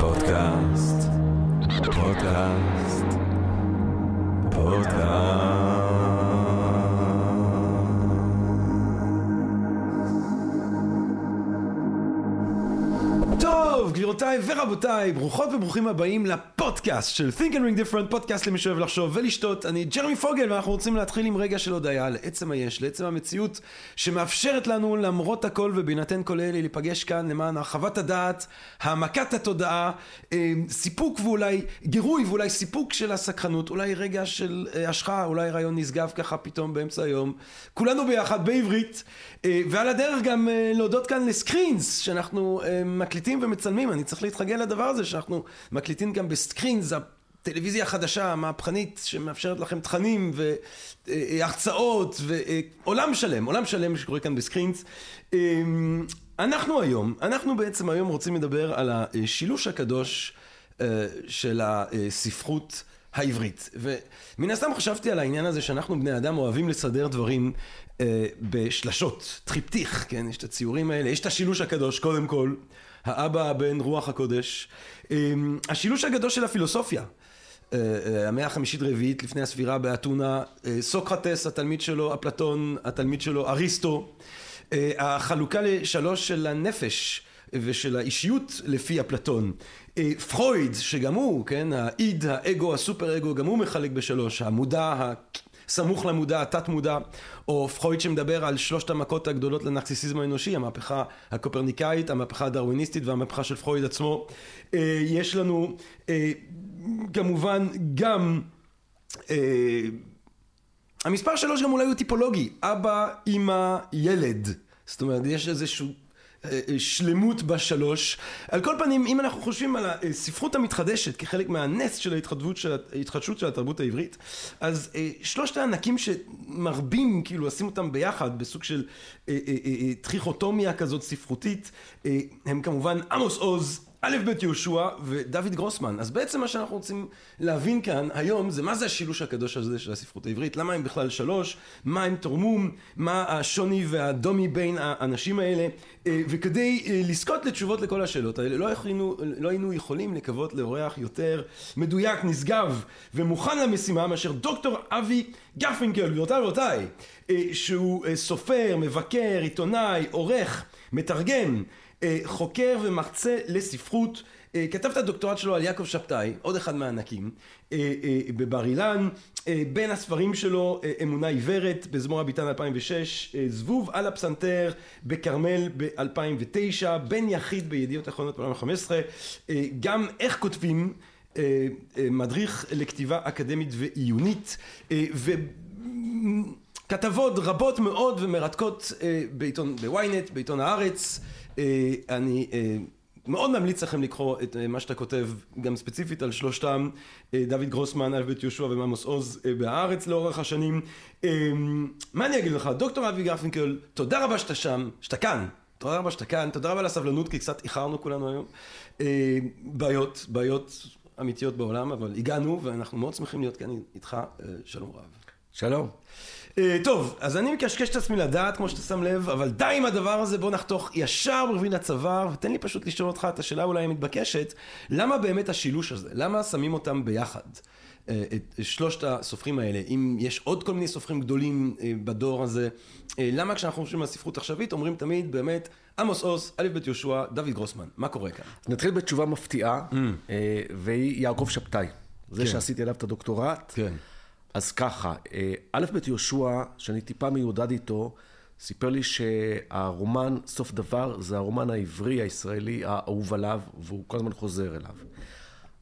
פודקאסט, פודקאסט, פודקאסט. טוב, גבירותיי ורבותיי, ברוכות וברוכים הבאים לפודקאסט של Think and Ring Different, פודקאסט למי שאוהב לחשוב ולשתות. אני ג'רמי פוגל ואנחנו רוצים להתחיל עם רגע של הודיה לעצם היש, לעצם המציאות שמאפשרת לנו למרות הכל ובהינתן כל אלה להיפגש כאן למען הרחבת הדעת, העמקת התודעה, אה, סיפוק ואולי גירוי ואולי סיפוק של הסקרנות, אולי רגע של אה, השחאה, אולי רעיון נשגב ככה פתאום באמצע היום. כולנו ביחד בעברית, אה, ועל הדרך גם להודות כאן לסקרינס שאנחנו מקליטים ומצלמים, אני צריך להתרגל לדבר הזה שאנחנו מקליטים גם בסקרינס, הטלוויזיה החדשה, המהפכנית, שמאפשרת לכם תכנים והרצאות ועולם שלם, עולם שלם שקורה כאן בסקרינס. אנחנו היום, אנחנו בעצם היום רוצים לדבר על השילוש הקדוש של הספרות העברית. ומן הסתם חשבתי על העניין הזה שאנחנו בני אדם אוהבים לסדר דברים בשלשות, טריפטיך, כן? יש את הציורים האלה, יש את השילוש הקדוש קודם כל. האבא, הבן, רוח הקודש. אמ, השילוש הגדול של הפילוסופיה. אה, אה, המאה החמישית רביעית לפני הספירה באתונה, אה, סוקרטס התלמיד שלו, אפלטון התלמיד שלו, אריסטו, החלוקה לשלוש של הנפש ושל האישיות לפי אפלטון, פרויד שגם הוא, כן, האיד, האגו, הסופר אגו, גם הוא מחלק בשלוש, המודע, סמוך למודע, התת מודע, או פרויד שמדבר על שלושת המכות הגדולות לנרקסיסיזם האנושי, המהפכה הקופרניקאית, המהפכה הדרוויניסטית והמהפכה של פרויד עצמו. אה, יש לנו אה, כמובן גם אה, המספר שלוש גם אולי הוא טיפולוגי, אבא, אימא, ילד. זאת אומרת, יש איזשהו שלמות בשלוש. על כל פנים, אם אנחנו חושבים על הספרות המתחדשת כחלק מהנס של, ההתחדשות של התרבות העברית, אז אה, שלושת הענקים שמרבים כאילו לשים אותם ביחד בסוג של טריכוטומיה כזאת ספרותית, הם כמובן עמוס עוז, א' ב' יהושע ודוד גרוסמן. אז בעצם מה שאנחנו רוצים להבין כאן היום זה מה זה השילוש הקדוש הזה של הספרות העברית, למה הם בכלל שלוש, מה הם תורמו, מה השוני והדומי בין האנשים האלה, אה, וכדי אה, לזכות לתשובות לכל השאלות האלה לא היינו, לא היינו יכולים לקוות לאורח יותר מדויק, נשגב ומוכן למשימה מאשר דוקטור אבי גרפינקל, גבירותיי ורבותיי, אה, שהוא סופר, מבקר, עיתונאי, עורך, מתרגם, חוקר ומרצה לספרות, אה, כתב את הדוקטורט שלו על יעקב שבתאי, עוד אחד מהענקים, אה, בבר אילן, בין הספרים שלו אמונה עיוורת בזמור הביטן 2006, זבוב על הפסנתר בכרמל ב-2009, בן יחיד בידיעות אחרונות ב-2015, גם איך כותבים, מדריך לכתיבה אקדמית ועיונית, ו... כתבות רבות מאוד ומרתקות בעיתון, בוויינט, בעיתון הארץ, אה, אני אה, מאוד ממליץ לכם לקרוא את אה, מה שאתה כותב, גם ספציפית על שלושתם, דוד גרוסמן, אלבית יהושע וממוס עוז בהארץ לאורך השנים. מה אני אגיד לך, דוקטור אבי גרפינקל, תודה רבה שאתה שם, שאתה כאן. תודה רבה שאתה כאן, תודה רבה על הסבלנות, כי קצת איחרנו כולנו היום. בעיות, בעיות אמיתיות בעולם, אבל הגענו, ואנחנו מאוד שמחים להיות כאן איתך. שלום רב. שלום. אה, טוב, אז אני מקשקש את עצמי לדעת, כמו שאתה שם לב, אבל די עם הדבר הזה, בוא נחתוך ישר ברבין הצוואר, ותן לי פשוט לשאול אותך את השאלה אולי המתבקשת, למה באמת השילוש הזה? למה שמים אותם ביחד? אה, את שלושת הסופרים האלה, אם יש עוד כל מיני סופרים גדולים אה, בדור הזה, למה כשאנחנו חושבים על ספרות עכשווית, אומרים תמיד באמת, עמוס עוז, א' ב' יהושע, דוד גרוסמן, מה קורה כאן? נתחיל בתשובה מפתיעה, mm. והיא יעקב שבתאי, זה כן. שעשיתי עליו את הדוקטורט. כן. אז ככה, אה, א' ב' יהושע, שאני טיפה מיודד איתו, סיפר לי שהרומן סוף דבר זה הרומן העברי הישראלי האהוב עליו, והוא כל הזמן חוזר אליו.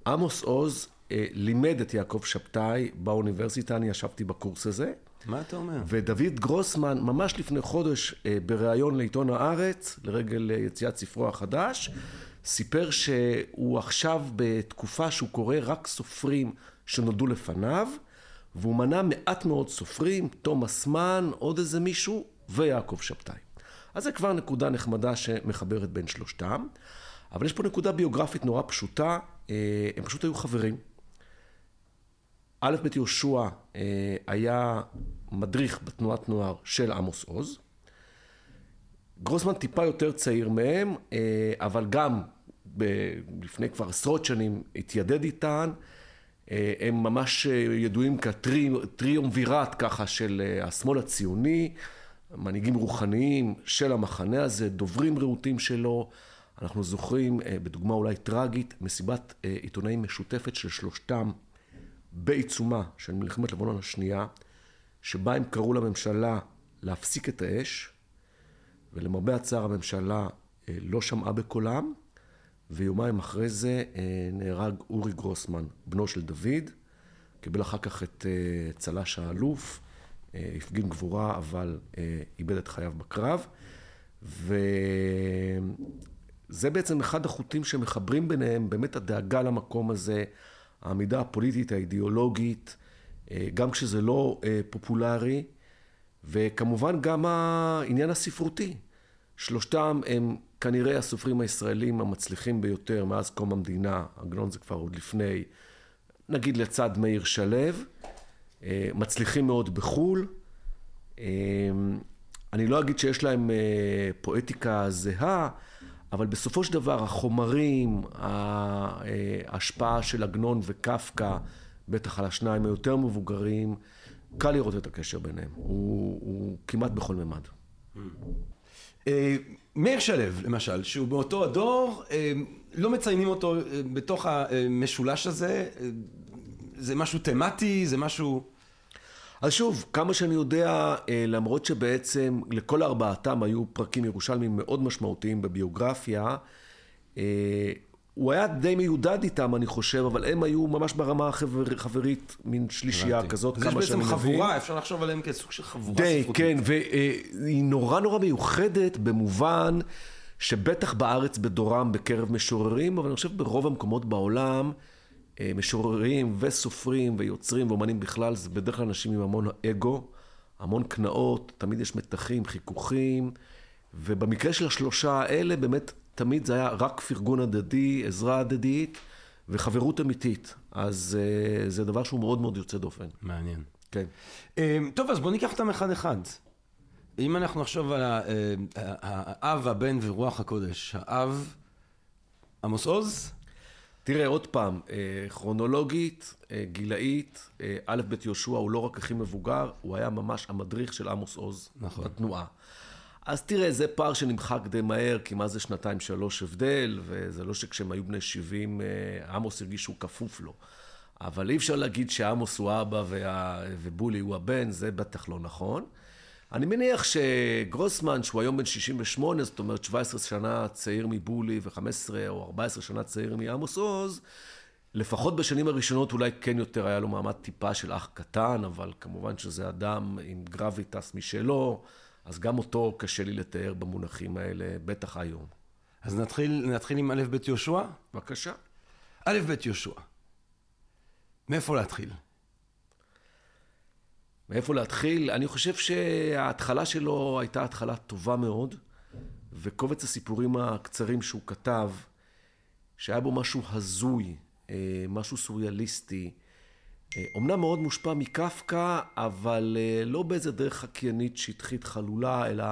עמוס עוז אה, לימד את יעקב שבתאי באוניברסיטה, אני ישבתי בקורס הזה. מה אתה אומר? ודוד גרוסמן, ממש לפני חודש, אה, בריאיון לעיתון הארץ, לרגל יציאת ספרו החדש, סיפר שהוא עכשיו בתקופה שהוא קורא רק סופרים שנולדו לפניו, והוא מנה מעט מאוד סופרים, תומאס מן, עוד איזה מישהו, ויעקב שבתאי. אז זה כבר נקודה נחמדה שמחברת בין שלושתם. אבל יש פה נקודה ביוגרפית נורא פשוטה, אה, הם פשוט היו חברים. א' ב' יהושע אה, היה מדריך בתנועת נוער של עמוס עוז. גרוסמן טיפה יותר צעיר מהם, אה, אבל גם לפני כבר עשרות שנים התיידד איתן. אה, הם ממש אה, ידועים כטריומווירט ככה של אה, השמאל הציוני, מנהיגים רוחניים של המחנה הזה, דוברים רהוטים שלו. אנחנו זוכרים, בדוגמה אולי טרגית, מסיבת עיתונאים משותפת של שלושתם בעיצומה של מלחמת לבנון השנייה, שבה הם קראו לממשלה להפסיק את האש, ולמרבה הצער הממשלה לא שמעה בקולם, ויומיים אחרי זה אה, נהרג אורי גרוסמן, בנו של דוד, קיבל אחר כך את אה, צל"ש האלוף, אה, הפגין גבורה, אבל איבד את חייו בקרב. וזה בעצם אחד החוטים שמחברים ביניהם, באמת הדאגה למקום הזה, העמידה הפוליטית, האידיאולוגית, גם כשזה לא פופולרי, וכמובן גם העניין הספרותי. שלושתם הם כנראה הסופרים הישראלים המצליחים ביותר מאז קום המדינה, עגנון זה כבר עוד לפני, נגיד לצד מאיר שלו, אה, מצליחים מאוד בחו"ל. אה, אני לא אגיד שיש להם אה, פואטיקה זהה, אבל בסופו של דבר החומרים, ההשפעה של עגנון וקפקא, בטח על השניים היותר מבוגרים, קל לראות את הקשר ביניהם. הוא, הוא כמעט בכל ממד. אה, מאיר שלו, למשל, שהוא באותו הדור, אה, לא מציינים אותו אה, בתוך המשולש הזה. זה משהו תמטי, זה משהו... אז שוב, כמה שאני יודע, למרות שבעצם לכל ארבעתם היו פרקים ירושלמיים מאוד משמעותיים בביוגרפיה, הוא היה די מיודד איתם, אני חושב, אבל הם היו ממש ברמה החברית, מין שלישייה. כזאת, אז יש כמה שאני בעצם מבין. חבורה, אפשר לחשוב עליהם כסוג של חבורה די, ספרותית. כן, והיא נורא נורא מיוחדת במובן שבטח בארץ בדורם בקרב משוררים, אבל אני חושב ברוב המקומות בעולם, אה, משוררים וסופרים ויוצרים ואומנים בכלל, זה בדרך כלל אנשים עם המון אגו, המון קנאות, תמיד יש מתחים, חיכוכים, ובמקרה של השלושה האלה, באמת תמיד זה היה רק פרגון הדדי, עזרה הדדית וחברות אמיתית. אז אה, זה דבר שהוא מאוד מאוד יוצא דופן. מעניין. כן. אה, טוב, אז בואו ניקח אותם אחד-אחד. אם אנחנו נחשוב על אה, האב, הבן ורוח הקודש, האב, עמוס עוז, תראה, עוד פעם, אה, כרונולוגית, גילאית, א' ב' יהושע הוא לא רק הכי מבוגר, הוא היה ממש המדריך של עמוס עוז נכון. בתנועה. אז תראה, זה פער שנמחק די מהר, כי מה זה שנתיים שלוש הבדל, וזה לא שכשהם היו בני 70, אה, עמוס הרגיש שהוא כפוף לו. אבל אי אפשר להגיד שעמוס הוא האבא וה... ובולי הוא הבן, זה בטח לא נכון. אני מניח שגרוסמן, שהוא היום בן 68, זאת אומרת 17 שנה צעיר מבולי ו-15 או 14 שנה צעיר מעמוס עוז, לפחות בשנים הראשונות אולי כן יותר היה לו מעמד טיפה של אח קטן, אבל כמובן שזה אדם עם גרביטס משלו, אז גם אותו קשה לי לתאר במונחים האלה, בטח היום. אז נתחיל, נתחיל עם א' ב' יהושע? בבקשה. א' ב' יהושע. מאיפה להתחיל? מאיפה להתחיל? אני חושב שההתחלה שלו הייתה התחלה טובה מאוד, וקובץ הסיפורים הקצרים שהוא כתב, שהיה בו משהו הזוי, אה, משהו סוריאליסטי, אומנם מאוד מושפע מקפקא, אבל אה, לא באיזה דרך חקיינית, שטחית, חלולה, אלא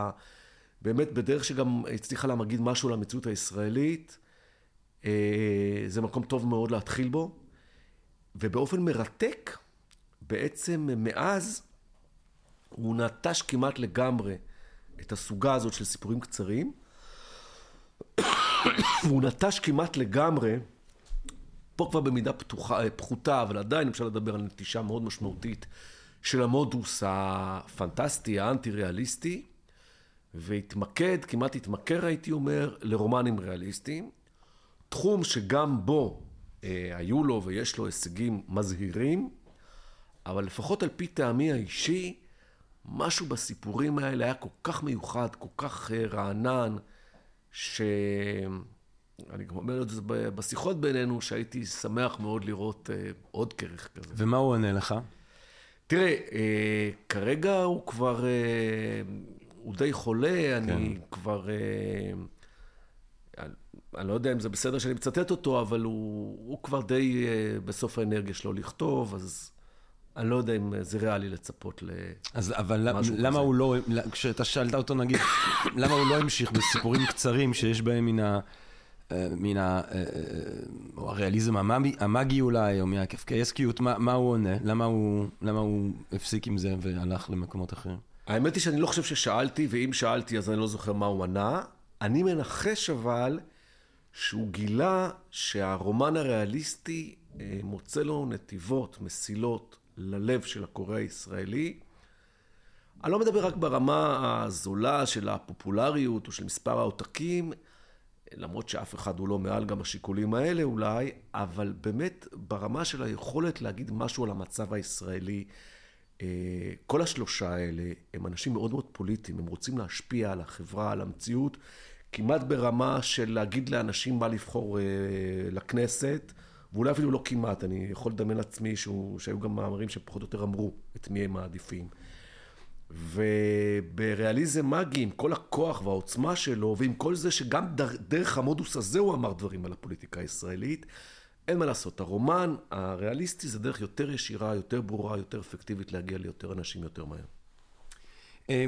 באמת בדרך שגם הצליחה להגיד משהו על המציאות הישראלית. אה, זה מקום טוב מאוד להתחיל בו, ובאופן מרתק, בעצם מאז הוא נטש כמעט לגמרי את הסוגה הזאת של סיפורים קצרים, והוא נטש כמעט לגמרי, פה כבר במידה פתוחה, פחותה, אבל עדיין אפשר לדבר על נטישה מאוד משמעותית של המודוס הפנטסטי, האנטי-ריאליסטי, והתמקד, כמעט התמכר הייתי אומר, לרומנים ריאליסטיים, תחום שגם בו אה, היו לו ויש לו הישגים מזהירים, אבל לפחות על פי טעמי האישי, משהו בסיפורים האלה היה כל כך מיוחד, כל כך אה, רענן, שאני גם אומר את זה בשיחות בינינו, שהייתי שמח מאוד לראות אה, עוד כרך כזה. ומה הוא עונה לך? תראה, אה, כרגע הוא כבר, אה, הוא די חולה, אני כבר, אני, אני לא יודע אם זה בסדר שאני מצטט אותו, אבל הוא, הוא כבר די בסוף האנרגיה שלו לכתוב, אז אני לא יודע אם זה ריאלי לצפות ל... אז אבל למה כזה. הוא לא, כשאתה שאלת אותו נגיד, למה הוא לא המשיך בסיפורים קצרים שיש בהם מן ה... אה, מן. אה, או הריאליזם המאגי אולי, או מהקפקאסקיות, מה, מה הוא עונה? למה הוא, למה הוא הפסיק עם זה והלך למקומות אחרים? האמת היא שאני לא חושב ששאלתי, ואם שאלתי אז אני לא זוכר מה הוא ענה. אני מנחש אבל שהוא גילה שהרומן הריאליסטי מוצא לו נתיבות, מסילות ללב של הקורא הישראלי. אני לא מדבר רק ברמה הזולה של הפופולריות או של מספר העותקים, למרות שאף אחד הוא לא מעל גם השיקולים האלה אולי, אבל באמת ברמה של היכולת להגיד משהו על המצב הישראלי. אה, כל השלושה האלה הם אנשים מאוד מאוד פוליטיים, הם רוצים להשפיע על החברה, על המציאות, כמעט ברמה של להגיד לאנשים מה לבחור אה, לכנסת, ואולי אפילו לא כמעט, אני יכול לדמיין לעצמי שהוא, שהיו גם מאמרים שפחות או יותר אמרו את מי הם מעדיפים. ובריאליזם מגי, עם כל הכוח והעוצמה שלו, ועם כל זה שגם דרך המודוס הזה הוא אמר דברים על הפוליטיקה הישראלית, אין מה לעשות. הרומן הריאליסטי זה דרך יותר ישירה, יותר ברורה, יותר אפקטיבית להגיע ליותר אנשים יותר מהר. אה,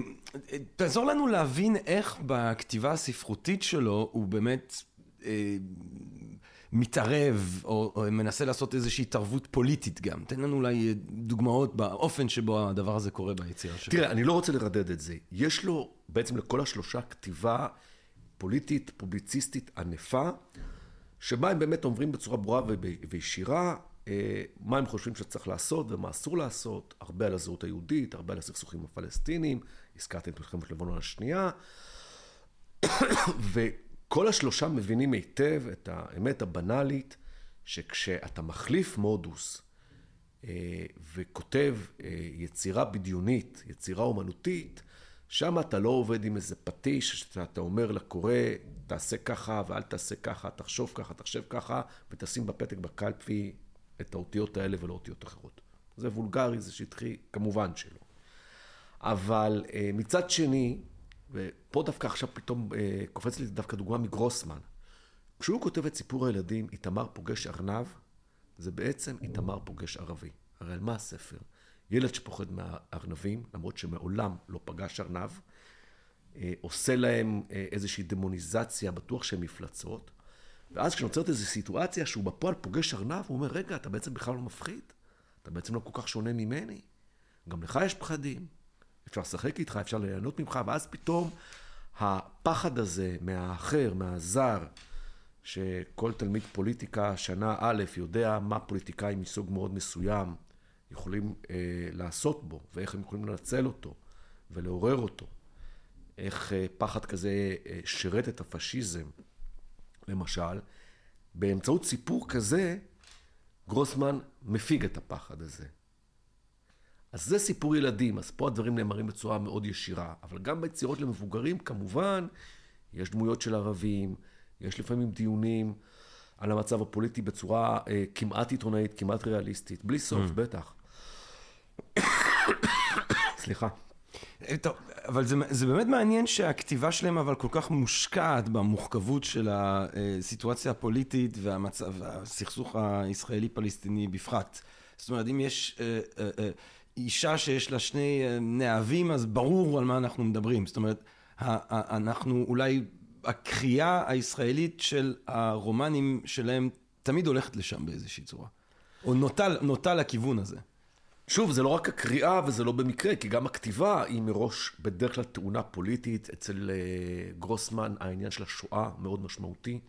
תעזור לנו להבין איך בכתיבה הספרותית שלו הוא באמת אה, מתערב, או, או מנסה לעשות איזושהי התערבות פוליטית גם. תן לנו אולי דוגמאות באופן שבו הדבר הזה קורה ביצירה שלו. תראה, אני לא רוצה לרדד את זה. יש לו בעצם לכל השלושה כתיבה פוליטית, פובליציסטית ענפה, שבה הם באמת אומרים בצורה ברורה וישירה אה, מה הם חושבים שצריך לעשות ומה אסור לעשות, הרבה על הזהות היהודית, הרבה על הסכסוכים הפלסטינים, הזכרתי את מלחמת לבנון השנייה, כל השלושה מבינים היטב את האמת הבנאלית, שכשאתה מחליף מודוס אה, וכותב אה, יצירה בדיונית, יצירה אומנותית, שם אתה לא עובד עם איזה פטיש, שאתה אומר לקורא, תעשה ככה ואל תעשה ככה, תחשוב ככה, תחשב ככה, ותשים בפתק בקלפי את האותיות האלה ולא אותיות אחרות. זה וולגרי, זה שטחי, כמובן שלא. אבל אה, מצד שני, ופה דווקא עכשיו פתאום אה, קופץ לי דווקא דוגמה מגרוסמן. כשהוא כותב את סיפור הילדים, איתמר פוגש ארנב, זה בעצם איתמר פוגש ערבי. הרי על מה הספר? ילד שפוחד מהארנבים, למרות שמעולם לא פגש ארנב, אה, עושה להם אה, איזושהי דמוניזציה, בטוח שהם מפלצות, ואז כשנוצרת איזו סיטואציה שהוא בפועל פוגש ארנב, הוא אומר, רגע, אתה בעצם בכלל לא מפחיד? אתה בעצם לא כל כך שונה ממני? גם לך יש פחדים. אפשר לשחק איתך, אפשר ליהנות ממך, ואז פתאום הפחד הזה מהאחר, מהזר, שכל תלמיד פוליטיקה שנה א' יודע מה פוליטיקאים מסוג מאוד מסוים יכולים אה, לעשות בו, ואיך הם יכולים לנצל אותו ולעורר אותו. איך אה, פחד כזה אה, שירת את הפשיזם, למשל. באמצעות סיפור כזה, גרוסמן מפיג את הפחד הזה. אז זה סיפור ילדים, אז פה הדברים נאמרים בצורה מאוד ישירה. אבל גם ביצירות למבוגרים, כמובן, יש דמויות של ערבים, יש לפעמים דיונים על המצב הפוליטי בצורה אה, כמעט עיתונאית, כמעט ריאליסטית. בלי סוף, mm. בטח. סליחה. אה, טוב, אבל זה, זה באמת מעניין שהכתיבה שלהם אבל כל כך מושקעת במוחכבות של הסיטואציה הפוליטית והמצב, והסכסוך הישראלי-פלסטיני בפרט. זאת אומרת, אם יש... אה, אה, אה, אישה שיש לה שני אה, נאהבים, אז ברור על מה אנחנו מדברים. זאת אומרת, אנחנו אולי, הקריאה הישראלית של הרומנים שלהם תמיד הולכת לשם באיזושהי צורה. או נוטה, נוטה לכיוון הזה. שוב, זה לא רק הקריאה וזה לא במקרה, כי גם הכתיבה היא מראש בדרך כלל תאונה פוליטית. אצל uh, גרוסמן העניין של השואה מאוד משמעותי.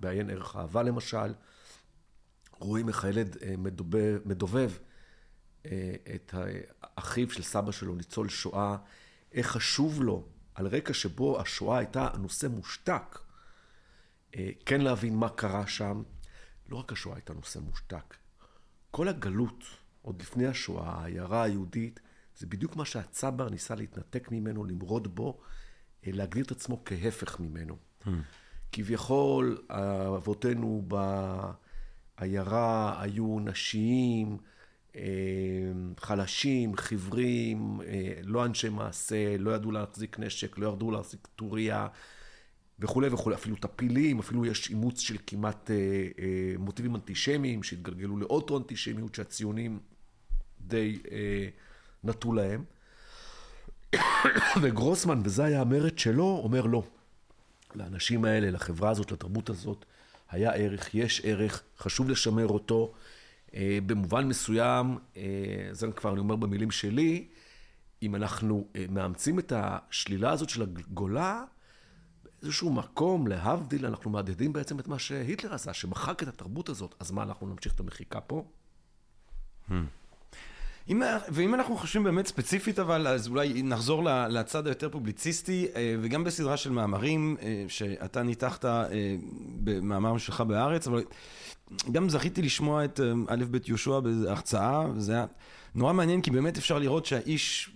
בעיין ערך אהבה למשל. רואים איך הילד uh, מדובב, מדובב אה, את אחיו של סבא שלו, ניצול שואה, איך חשוב לו, על רקע שבו השואה הייתה נושא מושתק, אה, כן להבין מה קרה שם. לא רק השואה הייתה נושא מושתק, כל הגלות, עוד לפני השואה, העיירה היהודית, זה בדיוק מה שהצבר ניסה להתנתק ממנו, למרוד בו, אה, להגדיר את עצמו כהפך ממנו. Hmm. כביכול, אבותינו בעיירה היו נשיים, אה, חלשים, חיוורים, אה, לא אנשי מעשה, לא ידעו להחזיק נשק, לא ידעו להחזיק טוריה וכולי וכולי, אפילו טפילים, אפילו יש אימוץ של כמעט אה, מוטיבים אנטישמיים שהתגלגלו לאוטו-אנטישמיות שהציונים די נטו להם. וגרוסמן, וזה היה המרד שלו, אומר לא. לאנשים האלה, לחברה הזאת, לתרבות הזאת, היה ערך, יש ערך, חשוב לשמר אותו. אה, במובן מסוים, אה, זה כבר אני אומר במילים שלי, אם אנחנו אה, מאמצים את השלילה הזאת של הגולה, באיזשהו מקום, להבדיל, אנחנו מהדהדים בעצם את מה שהיטלר עשה, שמחק את התרבות הזאת, אז מה, אנחנו נמשיך את המחיקה פה? Hmm. אם, ואם אנחנו חושבים באמת ספציפית אבל, אז אולי נחזור לצד היותר פובליציסטי, אה, וגם בסדרה של מאמרים אה, שאתה ניתחת אה, במאמר שלך בהארץ, אבל גם זכיתי לשמוע את א' ב' יהושע בהרצאה, וזה היה נורא מעניין, כי באמת אפשר לראות שהאיש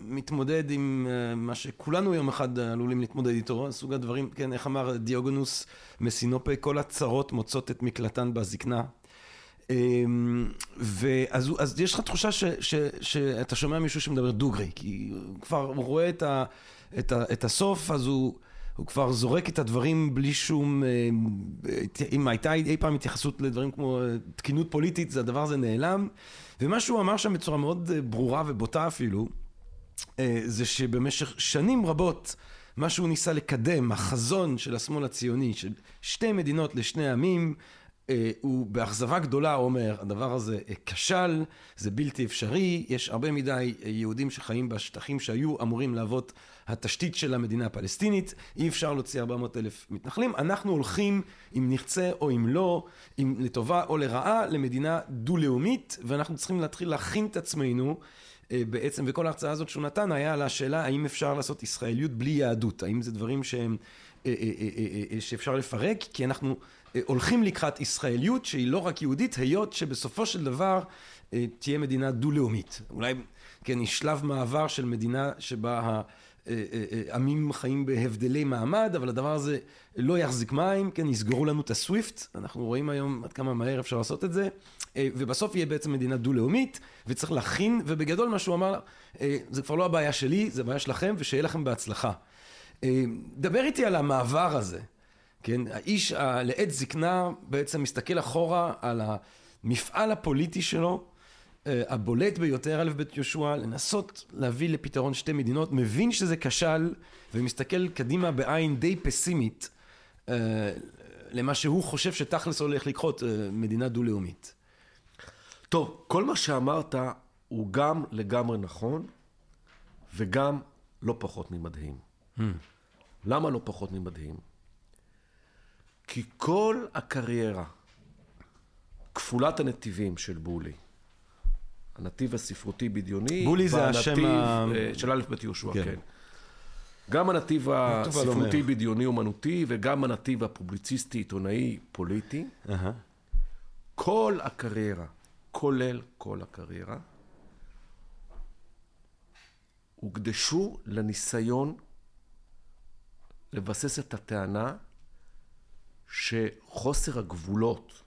מתמודד עם מה שכולנו יום אחד עלולים להתמודד איתו, סוג הדברים, כן, איך אמר דיוגונוס מסינופה, כל הצרות מוצאות את מקלטן בזקנה. אמ, ואז אז יש לך תחושה ש, ש, שאתה שומע מישהו שמדבר דוגרי, כי הוא כבר הוא רואה את, ה, את, ה, את הסוף, אז הוא, הוא כבר זורק את הדברים בלי שום... אמ, אם הייתה אי פעם התייחסות לדברים כמו תקינות פוליטית, זה הדבר הזה נעלם. ומה שהוא אמר שם בצורה מאוד ברורה ובוטה אפילו, אה, זה שבמשך שנים רבות, מה שהוא ניסה לקדם, החזון של השמאל הציוני, של שתי מדינות לשני עמים, אה, הוא באכזבה גדולה אומר, הדבר הזה אה, כשל, זה בלתי אפשרי, יש הרבה מדי אה, יהודים שחיים בשטחים שהיו אמורים להוות התשתית של המדינה הפלסטינית, אי אפשר להוציא 400 אלף מתנחלים, אנחנו הולכים, אם נרצה או אם לא, אם לטובה או לרעה, למדינה דו-לאומית, ואנחנו צריכים להתחיל להכין את עצמנו בעצם, וכל ההרצאה הזאת שהוא נתן היה על השאלה האם אפשר לעשות ישראליות בלי יהדות, האם זה דברים שהם, שאפשר לפרק, כי אנחנו הולכים לקראת ישראליות שהיא לא רק יהודית, היות שבסופו של דבר אה, תהיה מדינה דו-לאומית. אולי, כן, היא שלב מעבר של מדינה שבה העמים אה, אה, חיים בהבדלי מעמד, אבל הדבר הזה לא יחזיק מים, כן, יסגרו לנו את הסוויפט, אנחנו רואים היום עד כמה מהר אפשר לעשות את זה, ובסוף יהיה בעצם מדינה דו-לאומית, וצריך להכין, ובגדול מה שהוא אמר, זה כבר לא הבעיה שלי, זה הבעיה שלכם, ושיהיה לכם בהצלחה. דבר איתי על המעבר הזה. כן, האיש לעת זקנה בעצם מסתכל אחורה על המפעל הפוליטי שלו, אה, הבולט ביותר, א' ב' יהושע, לנסות להביא לפתרון שתי מדינות, מבין שזה כשל ומסתכל קדימה בעין די פסימית אה, למה שהוא חושב שתכלס הולך לקרות, אה, מדינה דו-לאומית. טוב, כל מה שאמרת הוא גם לגמרי נכון וגם לא פחות ממדהים. Hmm. למה לא פחות ממדהים? כי כל הקריירה, כפולת הנתיבים של בולי, הנתיב הספרותי בדיוני, בולי זה השם ה... אה, של א' ב' יהושע, כן. כן. גם הנתיב הספרותי בדיוני אומנותי וגם הנתיב הפובליציסטי עיתונאי פוליטי. Uh-huh. כל הקריירה, כולל כל הקריירה, הוקדשו לניסיון לבסס את הטענה שחוסר הגבולות,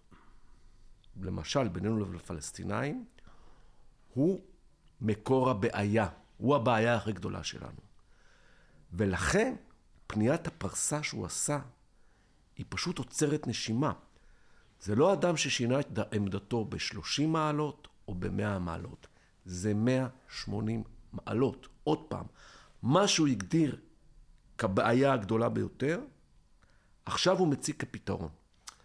למשל בינינו לבין הפלסטינאים, הוא מקור הבעיה, הוא הבעיה הכי גדולה שלנו. ולכן פניית הפרסה שהוא עשה היא פשוט עוצרת נשימה. זה לא אדם ששינה את עמדתו ב-30 מעלות או ב-100 מעלות, זה 180 מעלות. עוד פעם, מה שהוא הגדיר כבעיה הגדולה ביותר, עכשיו הוא מציג כפתרון.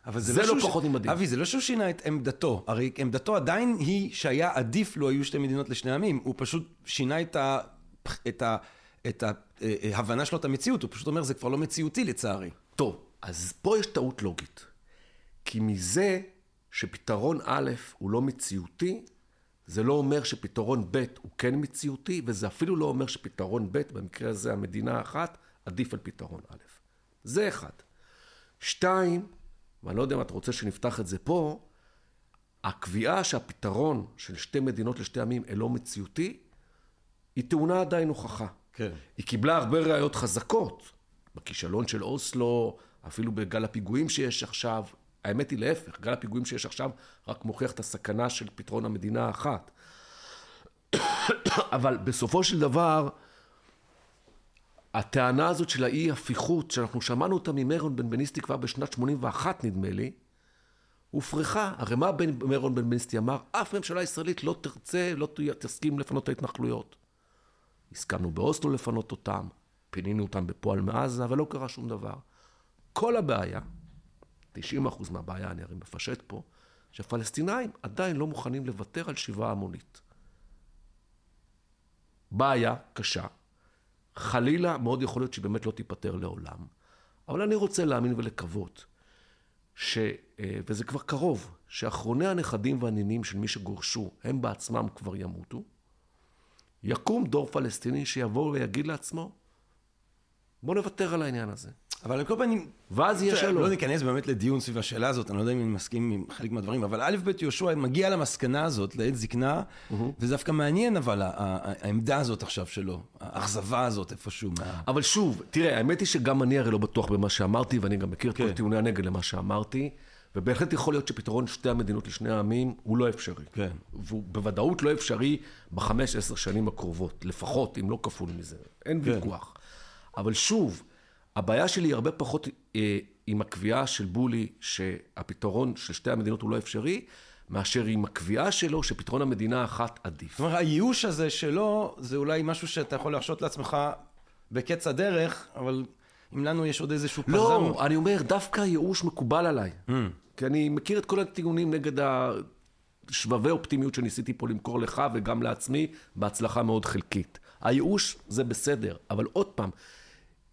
אבל זה, זה לא, לא פחות ממדהים. אבי, זה לא שהוא שינה את עמדתו. הרי עמדתו עדיין היא שהיה עדיף לו היו שתי מדינות לשני עמים. הוא פשוט שינה את ה... את ה... את ההבנה שלו את המציאות, הוא פשוט אומר, זה כבר לא מציאותי לצערי. טוב, אז פה יש טעות לוגית. כי מזה שפתרון א' הוא לא מציאותי, זה לא אומר שפתרון ב' הוא כן מציאותי, וזה אפילו לא אומר שפתרון ב', במקרה הזה המדינה האחת, עדיף על פתרון א'. זה אחד. שתיים, ואני לא יודע אם אתה רוצה שנפתח את זה פה, הקביעה שהפתרון של שתי מדינות לשתי עמים אינו מציאותי, היא טעונה עדיין הוכחה. כן. היא קיבלה הרבה ראיות חזקות, בכישלון של אוסלו, אפילו בגל הפיגועים שיש עכשיו. האמת היא להפך, גל הפיגועים שיש עכשיו רק מוכיח את הסכנה של פתרון המדינה האחת. אבל בסופו של דבר, הטענה הזאת של האי הפיכות, שאנחנו שמענו אותה ממרון בן בניסטי כבר בשנת 81 נדמה לי, הופרכה. הרי מה בן, מרון בן בניסטי אמר? אף ממשלה ישראלית לא תרצה, לא תסכים לפנות את ההתנחלויות. הסכמנו באוסלו לפנות אותם, פינינו אותם בפועל מעזה, אבל לא קרה שום דבר. כל הבעיה, 90 אחוז מהבעיה, אני הרי מפשט פה, שהפלסטינאים עדיין לא מוכנים לוותר על שיבה המונית. בעיה קשה. חלילה, מאוד יכול להיות שהיא באמת לא תיפתר לעולם. אבל אני רוצה להאמין ולקוות, ש, אה, וזה כבר קרוב, שאחרוני הנכדים והנינים של מי שגורשו, הם בעצמם כבר ימותו. יקום דור פלסטיני שיבוא ויגיד לעצמו, בוא נוותר על העניין הזה. אבל על כל פנים, ואז יהיה שלום. לא ניכנס באמת לדיון סביב השאלה הזאת, אני לא יודע אם אני מסכים עם חלק מהדברים, אבל א' ב' יהושע מגיע למסקנה הזאת, לעת זקנה, וזה דווקא מעניין אבל העמדה הזאת עכשיו שלו, האכזבה הזאת איפשהו. אבל שוב, תראה, האמת היא שגם אני הרי לא בטוח במה שאמרתי, ואני גם מכיר את כל כן. טיעוני הנגד למה שאמרתי, ובהחלט יכול להיות שפתרון שתי המדינות לשני העמים הוא לא אפשרי. כן. והוא בוודאות לא אפשרי בחמש, עשר שנים הקרובות, לפחות, אם לא כפול מזה. אין ויכוח. אבל שוב, הבעיה שלי היא הרבה פחות אה, עם הקביעה של בולי שהפתרון של שתי המדינות הוא לא אפשרי, מאשר עם הקביעה שלו שפתרון המדינה האחת עדיף. זאת אומרת, הייאוש הזה שלו, זה אולי משהו שאתה יכול להרשות לעצמך בקץ הדרך, אבל אם לנו יש עוד איזשהו פזם... לא, אני אומר, דווקא הייאוש מקובל עליי. כי אני מכיר את כל הטיעונים נגד השבבי אופטימיות שניסיתי פה למכור לך וגם לעצמי, בהצלחה מאוד חלקית. הייאוש זה בסדר, אבל עוד פעם,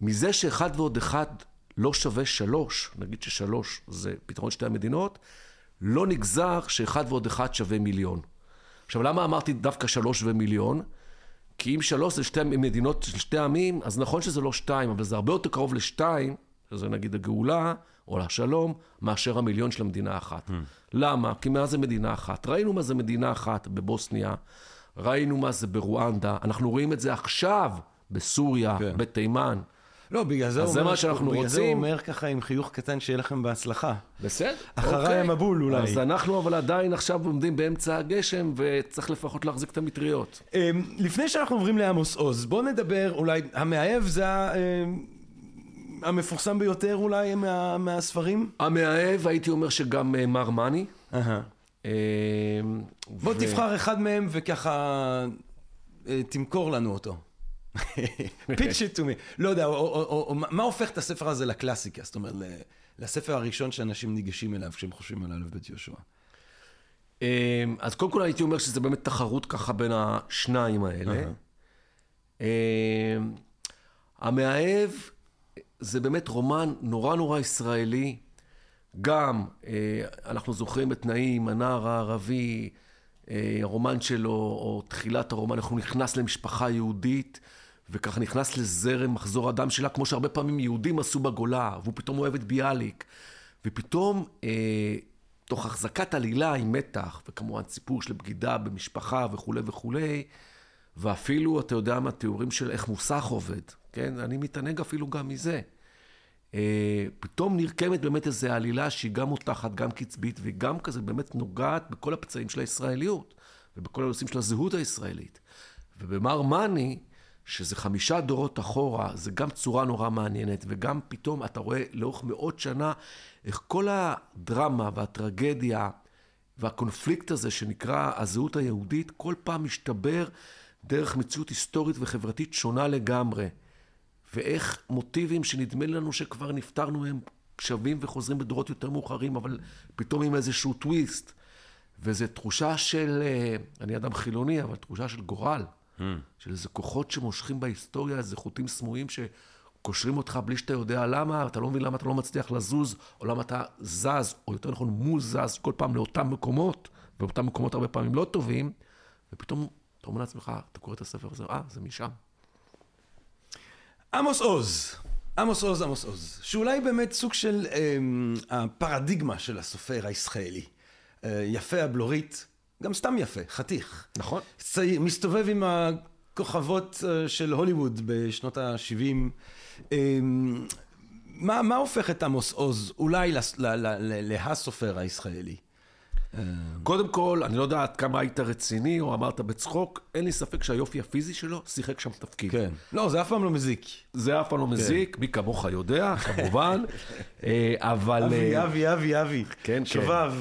מזה שאחד ועוד אחד לא שווה שלוש, נגיד ששלוש זה פתרון שתי המדינות, לא נגזר שאחד ועוד אחד שווה מיליון. עכשיו, למה אמרתי דווקא שלוש ומיליון? כי אם שלוש זה שתי מדינות של שתי עמים, אז נכון שזה לא שתיים, אבל זה הרבה יותר קרוב לשתיים, שזה נגיד הגאולה, או לשלום, מאשר המיליון של המדינה האחת. למה? כי מה זה מדינה אחת? ראינו מה זה מדינה אחת בבוסניה, ראינו מה זה ברואנדה, אנחנו רואים את זה עכשיו בסוריה, כן. בתימן. לא, בגלל זה זה מה שאנחנו בגלל זה הוא רוצים. אומר ככה עם חיוך קטן, שיהיה לכם בהצלחה. בסדר. אחריי אוקיי. המבול אולי. אז אנחנו אבל עדיין עכשיו עומדים באמצע הגשם, וצריך לפחות להחזיק את המטריות. אמ, לפני שאנחנו עוברים לעמוס עוז, בואו נדבר, אולי, המאהב זה אמ, המפורסם ביותר אולי מה, מהספרים? המאהב, הייתי אומר שגם אה, מר מאני. אה, בוא ו- תבחר אחד מהם וככה אה, תמכור לנו אותו. פיץ' it to me. לא יודע, או, או, או, או, מה- הופך את הספר הזה לקלאסיקה? זאת אומרת, לספר הראשון שאנשים ניגשים אליו כשהם חושבים על א' ב' יהושע. אה, אז קודם כל הייתי אומר שזה באמת תחרות ככה בין השניים האלה. אה, המאהב זה באמת רומן נורא נורא ישראלי. גם, אה, אנחנו זוכרים את נעים, הנער הערבי, אה, הרומן שלו, או תחילת הרומן, איך הוא נכנס למשפחה יהודית, וככה נכנס לזרם מחזור הדם שלה, כמו שהרבה פעמים יהודים עשו בגולה, והוא פתאום אוהב את ביאליק. ופתאום, אה, תוך החזקת עלילה עם מתח, וכמובן סיפור של בגידה במשפחה וכולי וכולי, ואפילו, אתה יודע מה, תיאורים של איך מוסך עובד, כן? אני מתענג אפילו גם מזה. אה, פתאום נרקמת באמת איזו עלילה שהיא גם מותחת, גם קצבית, וגם כזה באמת נוגעת בכל הפצעים של הישראליות, ובכל הנושאים של הזהות הישראלית. ובמר מאני, שזה חמישה דורות אחורה, זה גם צורה נורא מעניינת, וגם פתאום אתה רואה לאורך מאות שנה איך כל הדרמה והטרגדיה והקונפליקט הזה שנקרא הזהות היהודית, כל פעם משתבר דרך מציאות היסטורית וחברתית שונה לגמרי. ואיך מוטיבים שנדמה לנו שכבר נפטרנו מהם שווים וחוזרים בדורות יותר מאוחרים, אבל פתאום עם איזשהו טוויסט. וזו תחושה של, אה, אני אדם חילוני, אבל תחושה של גורל. של איזה כוחות שמושכים בהיסטוריה, איזה חוטים סמויים שקושרים אותך בלי שאתה יודע למה, אתה לא מבין למה אתה לא מצליח לזוז, או למה אתה זז, או יותר נכון מוזז כל פעם לאותם מקומות, ואותם מקומות הרבה פעמים לא טובים, ופתאום אתה אומר לעצמך, אתה קורא את הספר הזה, אה, זה משם. עמוס עוז. עמוס עוז, עמוס עוז. שאולי באמת סוג של אמ, הפרדיגמה של הסופר הישראלי. אה, יפה הבלורית, גם סתם יפה, חתיך. נכון. צעיר, מסתובב עם הכוכבות אה, של הוליווד בשנות ה-70. אמ, מה, מה הופך את עמוס עוז אולי להסופר הישראלי? קודם כל, אני לא יודע עד כמה היית רציני או אמרת בצחוק, אין לי ספק שהיופי הפיזי שלו שיחק שם תפקיד. כן. לא, זה אף פעם לא מזיק. זה אף פעם לא מזיק, מי כמוך יודע, כמובן, אה, אבל... אבי, אה, אבי, אבי, אבי. כן, שובב.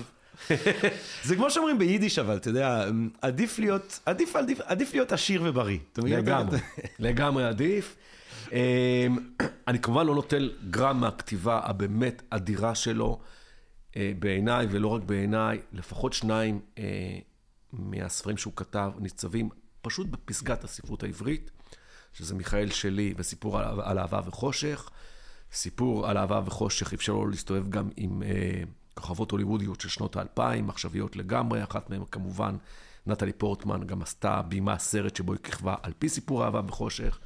זה כמו שאומרים ביידיש, אבל אתה יודע, עדיף להיות, עדיף, עדיף, עדיף להיות עשיר ובריא. לגמרי, לגמרי עדיף. אמ, אני כמובן לא נוטל גרם מהכתיבה הבאמת אדירה שלו אה, בעיניי, ולא רק בעיניי, לפחות שניים אה, מהספרים שהוא כתב ניצבים פשוט בפסגת הספרות העברית, שזה מיכאל שלי וסיפור על, על אהבה וחושך. סיפור על אהבה וחושך, אפשר לו להסתובב גם עם אה, כוכבות הוליוודיות של שנות האלפיים, עכשוויות לגמרי, אחת מהן כמובן, נטלי פורטמן גם עשתה בימה סרט שבו היא כיכבה על פי סיפור אהבה וחושך,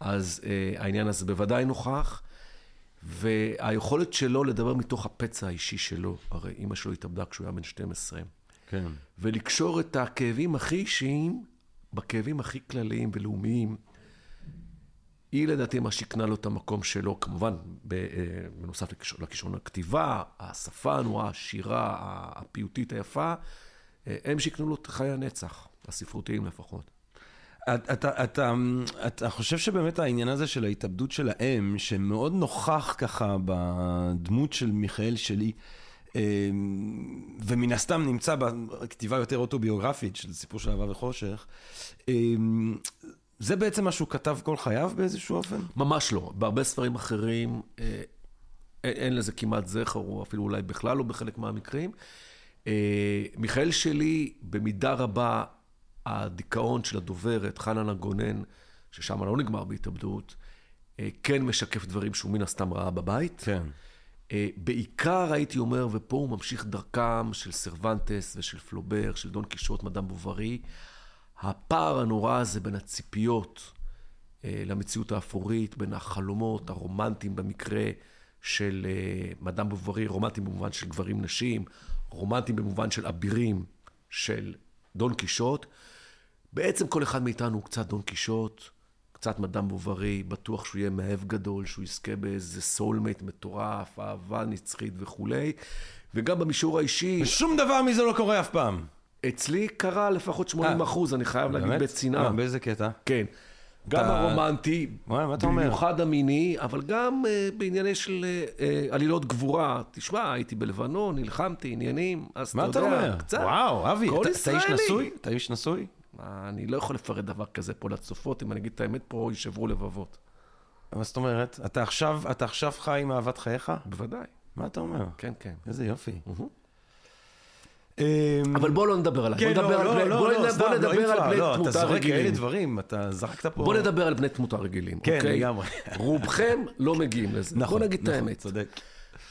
אז אה, העניין הזה בוודאי נוכח. והיכולת שלו לדבר מתוך הפצע האישי שלו, הרי אימא שלו התאבדה כשהוא היה בן 12. כן. ולקשור את הכאבים הכי אישיים בכאבים הכי כלליים ולאומיים. היא לדעתי מה שהקנה לו את המקום שלו, כמובן, אה, בנוסף לכישרון הכתיבה, השפה הנועה, השירה, הפיוטית היפה, אה, הם שהקנו לו את חיי הנצח, הספרותיים לפחות. אתה, אתה, אתה, אתה חושב שבאמת העניין הזה של ההתאבדות של האם, שמאוד נוכח ככה בדמות של מיכאל שלי, אה, ומן הסתם נמצא בכתיבה יותר אוטוביוגרפית של סיפור של אהבה וחושך, זה בעצם מה שהוא כתב כל חייו באיזשהו אופן? ממש לא. בהרבה ספרים אחרים אה, אין, אין לזה כמעט זכר, או אפילו אולי בכלל לא בחלק מהמקרים. אה, מיכאל שלי, במידה רבה, הדיכאון של הדוברת, חנה גונן, ששם לא נגמר בהתאבדות, אה, כן משקף דברים שהוא מן הסתם ראה בבית. כן. אה, בעיקר הייתי אומר, ופה הוא ממשיך דרכם של סרוונטס ושל פלובר, של דון קישוט, מדאם בוברי. הפער הנורא הזה בין הציפיות אה, למציאות האפורית, בין החלומות הרומנטיים במקרה של אה, מדאם בוברי, רומנטיים במובן של גברים נשים, רומנטיים במובן של אבירים של דון קישוט. בעצם כל אחד מאיתנו הוא קצת דון קישוט, קצת מדאם בוברי, בטוח שהוא יהיה מאהב גדול, שהוא יזכה באיזה soulmate מטורף, אהבה נצחית וכולי. וגם במישור האישי... ושום דבר מזה לא קורה אף פעם. אצלי קרה לפחות 80 אה, אחוז, אני חייב להגיד בצנעה. באיזה קטע? כן. גם הרומנטי, במיוחד המיני, אבל גם אה, בענייני של עלילות גבורה. תשמע, הייתי בלבנון, נלחמתי, עניינים, אז אתה יודע, מה אתה אומר? קצת. וואו, אבי, אתה, איש נשוי? אתה איש נשוי? אני לא יכול לפרט דבר כזה פה לצופות, אם אני אגיד את האמת פה, יישברו לבבות. מה זאת אומרת? אתה עכשיו, אתה עכשיו חי עם אהבת חייך? בוודאי. מה אתה אומר? כן, כן. איזה יופי. Mm-hmm. אמ, אבל בוא לא נדבר עליו. כן, בוא לא, לא, לא, נדבר על בני תמותה רגילים. אתה זורק כאלה דברים, אתה זרקת פה... בוא נדבר על בני תמותה רגילים, כן, לגמרי. רובכם לא מגיעים לזה. נכון, בוא נגיד את נכון, האמת. צודק.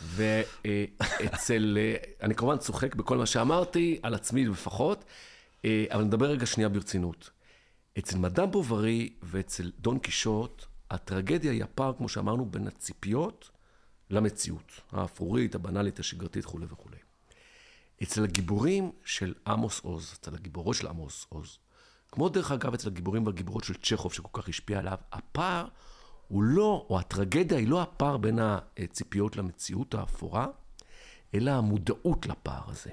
ואצל, אני כמובן צוחק בכל מה שאמרתי, על עצמי לפחות, אה, אבל נדבר רגע שנייה ברצינות. אצל מדאם בוברי ואצל דון קישוט, הטרגדיה היא הפער, כמו שאמרנו, בין הציפיות למציאות. האפרורית, הבנאלית, השגרתית, וכולי וכולי. אצל הגיבורים של עמוס עוז, אצל הגיבורות של עמוס עוז, כמו דרך אגב אצל הגיבורים והגיבורות של צ'כוב שכל כך השפיע עליו, הפער הוא לא, או הטרגדיה היא לא הפער בין הציפיות למציאות האפורה, אלא המודעות לפער הזה.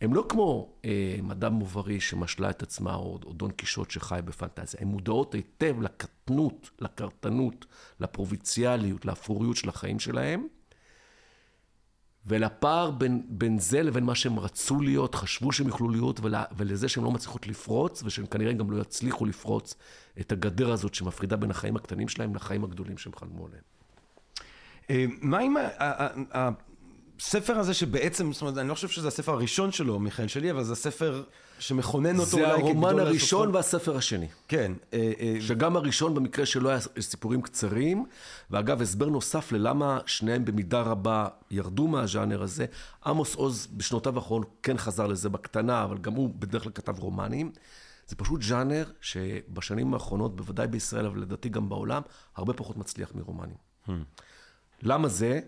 הם לא כמו אה, מדאם מוברי שמשלה את עצמה, או, או דון קישוט שחי בפנטזיה, הן מודעות היטב לקטנות, לקרטנות, לפרוביציאליות, לאפוריות של החיים שלהם, ולפער בין, בין זה לבין מה שהם רצו להיות, חשבו שהם יוכלו להיות, ול, ולזה שהם לא מצליחות לפרוץ, ושהם כנראה גם לא יצליחו לפרוץ את הגדר הזאת שמפרידה בין החיים הקטנים שלהם לחיים הגדולים שהם חלמו עליהם. אה, מה עם הספר הזה שבעצם, זאת אומרת, אני לא חושב שזה הספר הראשון שלו, מיכאל שלי, אבל זה הספר שמכונן אותו אולי כגדול... זה הרומן הראשון והספר השני. כן. אה, אה, שגם הראשון במקרה שלו היה סיפורים קצרים, ואגב, הסבר נוסף ללמה שניהם במידה רבה ירדו מהז'אנר הזה, עמוס עוז בשנותיו האחרונות כן חזר לזה בקטנה, אבל גם הוא בדרך כלל כתב רומנים. זה פשוט ז'אנר שבשנים האחרונות, בוודאי בישראל, אבל לדעתי גם בעולם, הרבה פחות מצליח מרומנים. Hmm. למה זה?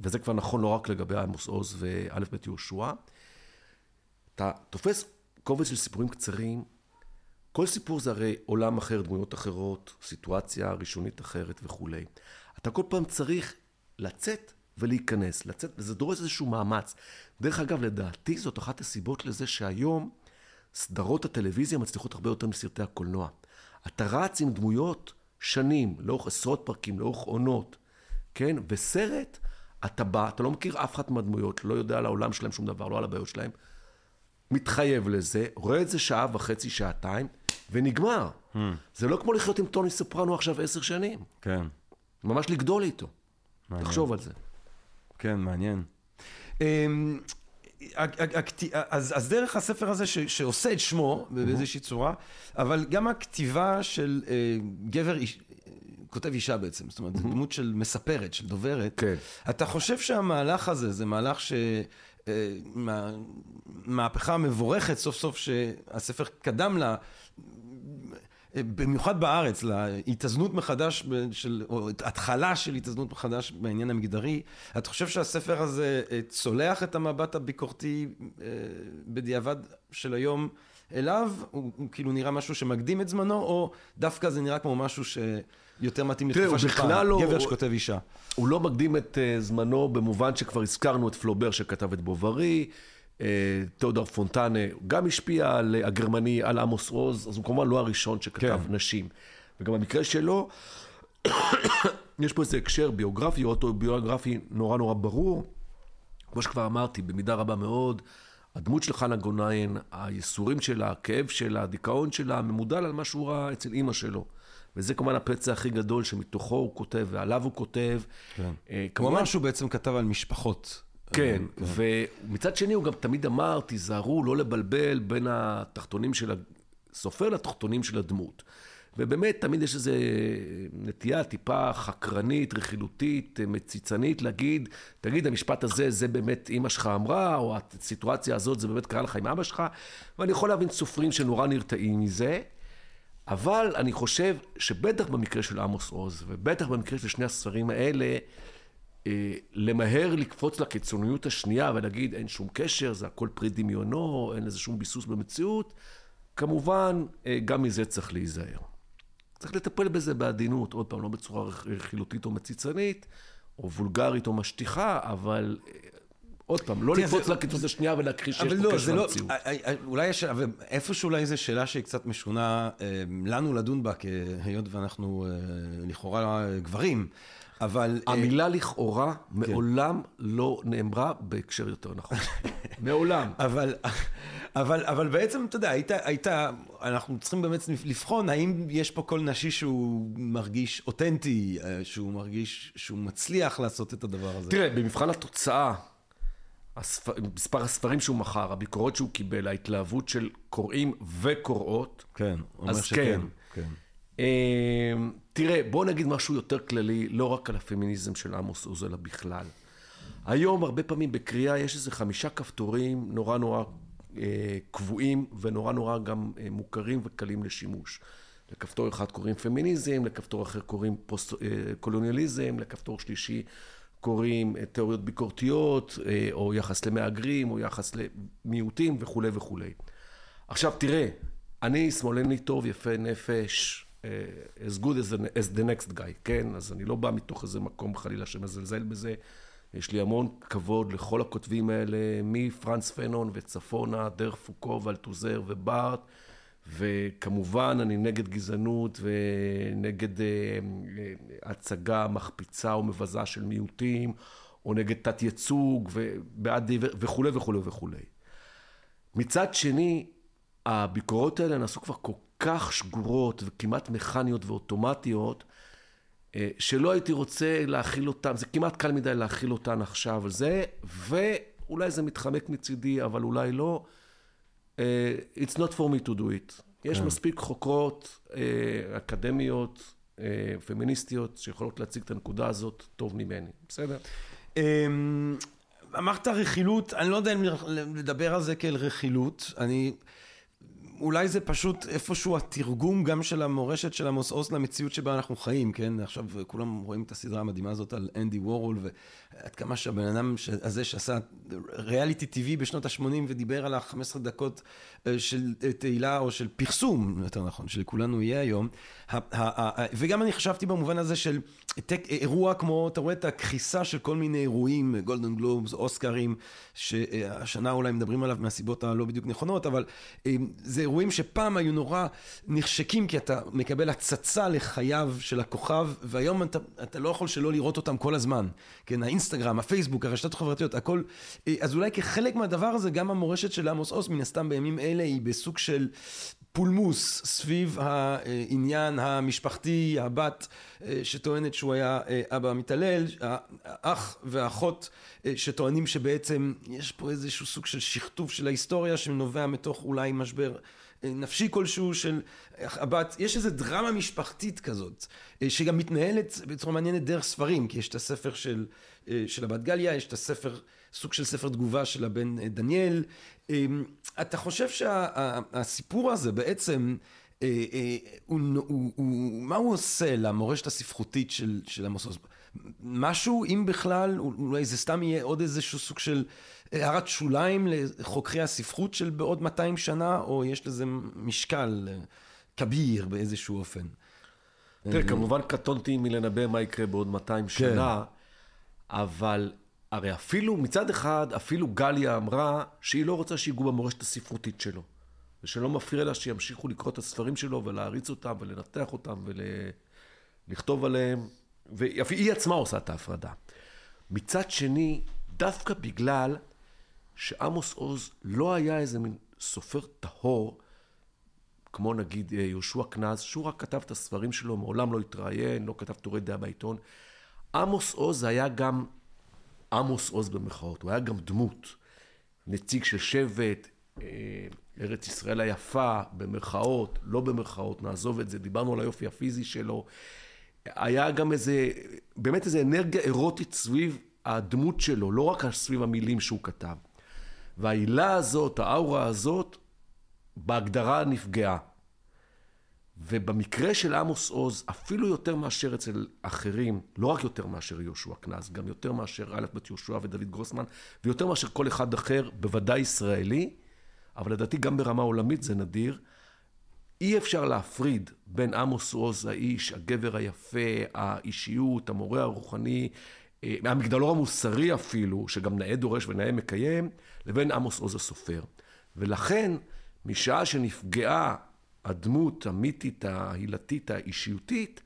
וזה כבר נכון לא רק לגבי עמוס עוז ואלף בית יהושע. אתה תופס קובץ של סיפורים קצרים, כל סיפור זה הרי עולם אחר, דמויות אחרות, סיטואציה ראשונית אחרת וכולי. אתה כל פעם צריך לצאת ולהיכנס, לצאת, וזה דורש איזשהו מאמץ. דרך אגב, לדעתי זאת אחת הסיבות לזה שהיום סדרות הטלוויזיה מצליחות הרבה יותר מסרטי הקולנוע. אתה רץ עם דמויות שנים, לאורך עשרות פרקים, לאורך עונות, כן? וסרט, אתה בא, אתה לא מכיר אף אחת מהדמויות, לא יודע על העולם שלהם שום דבר, לא על הבעיות שלהם, מתחייב לזה, רואה את זה שעה וחצי, שעתיים, ונגמר. זה לא כמו לחיות עם טוני סופרנו עכשיו עשר שנים. כן. ממש לגדול איתו. מעניין. תחשוב על זה. כן, מעניין. אמ, אז, אז דרך הספר הזה ש, שעושה את שמו באיזושהי צורה, אבל גם הכתיבה של אה, גבר, כותב אישה בעצם, זאת אומרת, זו דמות של מספרת, של דוברת. כן. אתה חושב שהמהלך הזה זה מהלך ש... אה, מה- מהפכה מבורכת סוף סוף שהספר קדם לה, אה, במיוחד בארץ, להתאזנות מחדש של, או התחלה של התאזנות מחדש בעניין המגדרי. אתה חושב שהספר הזה אה, צולח את המבט הביקורתי בדיעבד של היום אליו? הוא, הוא כאילו נראה משהו שמקדים את זמנו, או דווקא זה נראה כמו משהו שיותר מתאים לתקופה של פעם? לא- גבר שכותב אישה. הוא לא מקדים את אה, זמנו במובן שכבר הזכרנו את פלובר שכתב את בוברי, אה, תיאודור פונטנה גם השפיע על אה, הגרמני, על עמוס עוז, אז הוא כמובן לא הראשון שכתב כן. נשים. וגם במקרה שלו, יש פה איזה הקשר ביוגרפי, אוטוביוגרפי נורא נורא ברור. כמו שכבר אמרתי, במידה רבה מאוד, הדמות של חנה גוניין, הייסורים שלה, הכאב שלה, הדיכאון שלה, ממודל על מה שהוא ראה אצל אימא שלו. וזה כמובן הפצע הכי גדול שמתוכו הוא כותב ועליו הוא כותב. כן. אה, הוא כמובן אמר שהוא בעצם כתב על משפחות. כן, ומצד שני הוא גם תמיד אמר, תיזהרו לא לבלבל בין התחתונים של הסופר לתחתונים של הדמות. ובאמת, תמיד יש איזו נטייה טיפה חקרנית, רכילותית, מציצנית, להגיד, תגיד, המשפט הזה, זה באמת אימא שלך אמרה, או הסיטואציה הזאת, זה באמת קרה לך עם אבא שלך, ואני יכול להבין סופרים שנורא נרתעים מזה. אבל אני חושב שבטח במקרה של עמוס עוז, ובטח במקרה של שני הספרים האלה, אה, למהר לקפוץ לקיצוניות השנייה ולהגיד אין שום קשר, זה הכל פרי דמיונו, אין לזה שום ביסוס במציאות, כמובן, אה, גם מזה צריך להיזהר. צריך לטפל בזה בעדינות, עוד פעם, לא בצורה רכ- רכילותית או מציצנית, או וולגרית או משטיחה, אבל אה, עוד פעם, לא תראה, לקפוץ זה- לקיצוץ השנייה ולהכחיש שיש פה לא, קשר זה לא, למציאות. אה, אה, אולי יש, אבל איפשהו אולי זו שאלה שהיא קצת משונה אה, לנו לדון בה, היות ואנחנו אה, לכאורה אה, גברים, אבל... אה, המילה לכאורה מעולם לא נאמרה בהקשר יותר נכון. מעולם. אבל, אבל, אבל בעצם, אתה יודע, היית, היית, אנחנו צריכים באמת לבחון האם יש פה קול נשי שהוא מרגיש אותנטי, אה, שהוא מרגיש שהוא מצליח לעשות את הדבר הזה. תראה, במבחן התוצאה, מספר הספרים שהוא מכר, הביקורות שהוא קיבל, ההתלהבות של קוראים וקוראות, כן, אומר אז שכן. כן. כן. אה, תראה, בוא נגיד משהו יותר כללי, לא רק על הפמיניזם של עמוס עוז, אלא בכלל. היום, הרבה פעמים בקריאה, יש איזה חמישה כפתורים נורא נורא אה, קבועים, ונורא נורא גם אה, מוכרים וקלים לשימוש. לכפתור אחד קוראים פמיניזם, לכפתור אחר קוראים פוסט, אה, קולוניאליזם, לכפתור שלישי קוראים אה, תיאוריות ביקורתיות, אה, או יחס למהגרים, או יחס למיעוטים וכולי וכולי. עכשיו תראה, אני שמאלני טוב, יפה נפש, אה, as good as the, as the next guy, כן? אז אני לא בא מתוך איזה מקום חלילה שמזלזל בזה. יש לי המון כבוד לכל הכותבים האלה, מפרנס פנון וצפונה, דרך פוקו ואלטוזר ובארט, וכמובן אני נגד גזענות ונגד אה, אה, הצגה מחפיצה או מבזה של מיעוטים, או נגד תת ייצוג ובעד וכולי וכולי וכולי. מצד שני, הביקורות האלה נעשו כבר כל כך שגורות וכמעט מכניות ואוטומטיות, אה, שלא הייתי רוצה להכיל אותן, זה כמעט קל מדי להכיל אותן עכשיו על זה, ואולי זה מתחמק מצידי, אבל אולי לא. אה, It's not for me to do it. יש מספיק חוקרות אה, אקדמיות, אה, פמיניסטיות, שיכולות להציג את הנקודה הזאת טוב ממני. בסדר? אמ, אמרת רכילות, אני לא יודע אם לדבר על זה כאל רכילות, אני... אולי זה פשוט איפשהו התרגום גם של המורשת של עמוס עוז למציאות שבה אנחנו חיים, כן? עכשיו כולם רואים את הסדרה המדהימה הזאת על אנדי וורול, ועד כמה שהבן אדם הזה שעשה ריאליטי טבעי בשנות ה-80 ודיבר על ה-15 דקות אה, של אה, תהילה, או של פרסום, יותר נכון, שלכולנו יהיה היום. וגם אני חשבתי במובן הזה של אירוע כמו, אתה רואה את הכחיסה של כל מיני אירועים, גולדן גלובס, אוסקרים, שהשנה אולי מדברים עליו מהסיבות הלא בדיוק נכונות, אבל אה, זה אירועים שפעם היו נורא נחשקים, כי אתה מקבל הצצה לחייו של הכוכב, והיום אתה, אתה לא יכול שלא לראות אותם כל הזמן. כן, האינסטגרם, הפייסבוק, הרשתות החברתיות, הכל. אה, אז אולי כחלק מהדבר הזה, גם המורשת של עמוס עוז, מן הסתם בימים אלה, היא בסוג של... פולמוס סביב העניין המשפחתי, הבת אה, שטוענת שהוא היה אה, אבא מתעלל, האח והאחות אה, שטוענים שבעצם יש פה איזשהו סוג של שכתוב של ההיסטוריה שנובע מתוך אולי משבר נפשי כלשהו של הבת, יש איזו דרמה משפחתית כזאת, שגם מתנהלת בצורה מעניינת דרך ספרים, כי יש את הספר של, של הבת גליה, יש את הספר, סוג של ספר תגובה של הבן דניאל. אתה חושב שהסיפור הזה בעצם, הוא, הוא, הוא, מה הוא עושה למורשת הספרותית של, של עמוס עוז? משהו, אם בכלל, אולי זה סתם יהיה עוד איזשהו סוג של הערת שוליים לחוקרי הספרות של בעוד 200 שנה, או יש לזה משקל כביר באיזשהו אופן? תראה, כמובן קטונתי מלנבא מה יקרה בעוד 200 כן. שנה, אבל הרי אפילו, מצד אחד, אפילו גליה אמרה שהיא לא רוצה שיגעו במורשת הספרותית שלו. ושלא מפריע לה שימשיכו לקרוא את הספרים שלו ולהריץ אותם ולנתח אותם ולכתוב עליהם. והיא עצמה עושה את ההפרדה. מצד שני, דווקא בגלל שעמוס עוז לא היה איזה מין סופר טהור, כמו נגיד אה, יהושע קנז, שהוא רק כתב את הספרים שלו, מעולם לא התראיין, לא כתב טורי דעה בעיתון. עמוס עוז היה גם עמוס עוז במרכאות, הוא היה גם דמות, נציג של שבט, אה, ארץ ישראל היפה, במרכאות, לא במרכאות, נעזוב את זה, דיברנו על היופי הפיזי שלו. היה גם איזה, באמת איזה אנרגיה אירוטית סביב הדמות שלו, לא רק סביב המילים שהוא כתב. והעילה הזאת, האאורה הזאת, בהגדרה נפגעה. ובמקרה של עמוס עוז, אפילו יותר מאשר אצל אחרים, לא רק יותר מאשר יהושע קנז, גם יותר מאשר א' בית יהושע ודוד גרוסמן, ויותר מאשר כל אחד אחר, בוודאי ישראלי, אבל לדעתי גם ברמה עולמית זה נדיר, אי אפשר להפריד בין עמוס עוז האיש, הגבר היפה, האישיות, המורה הרוחני, אה, המגדלור המוסרי אפילו, שגם נאה דורש ונאה מקיים, לבין עמוס עוז הסופר. ולכן, משעה שנפגעה הדמות המיתית, ההילתית, האישיותית,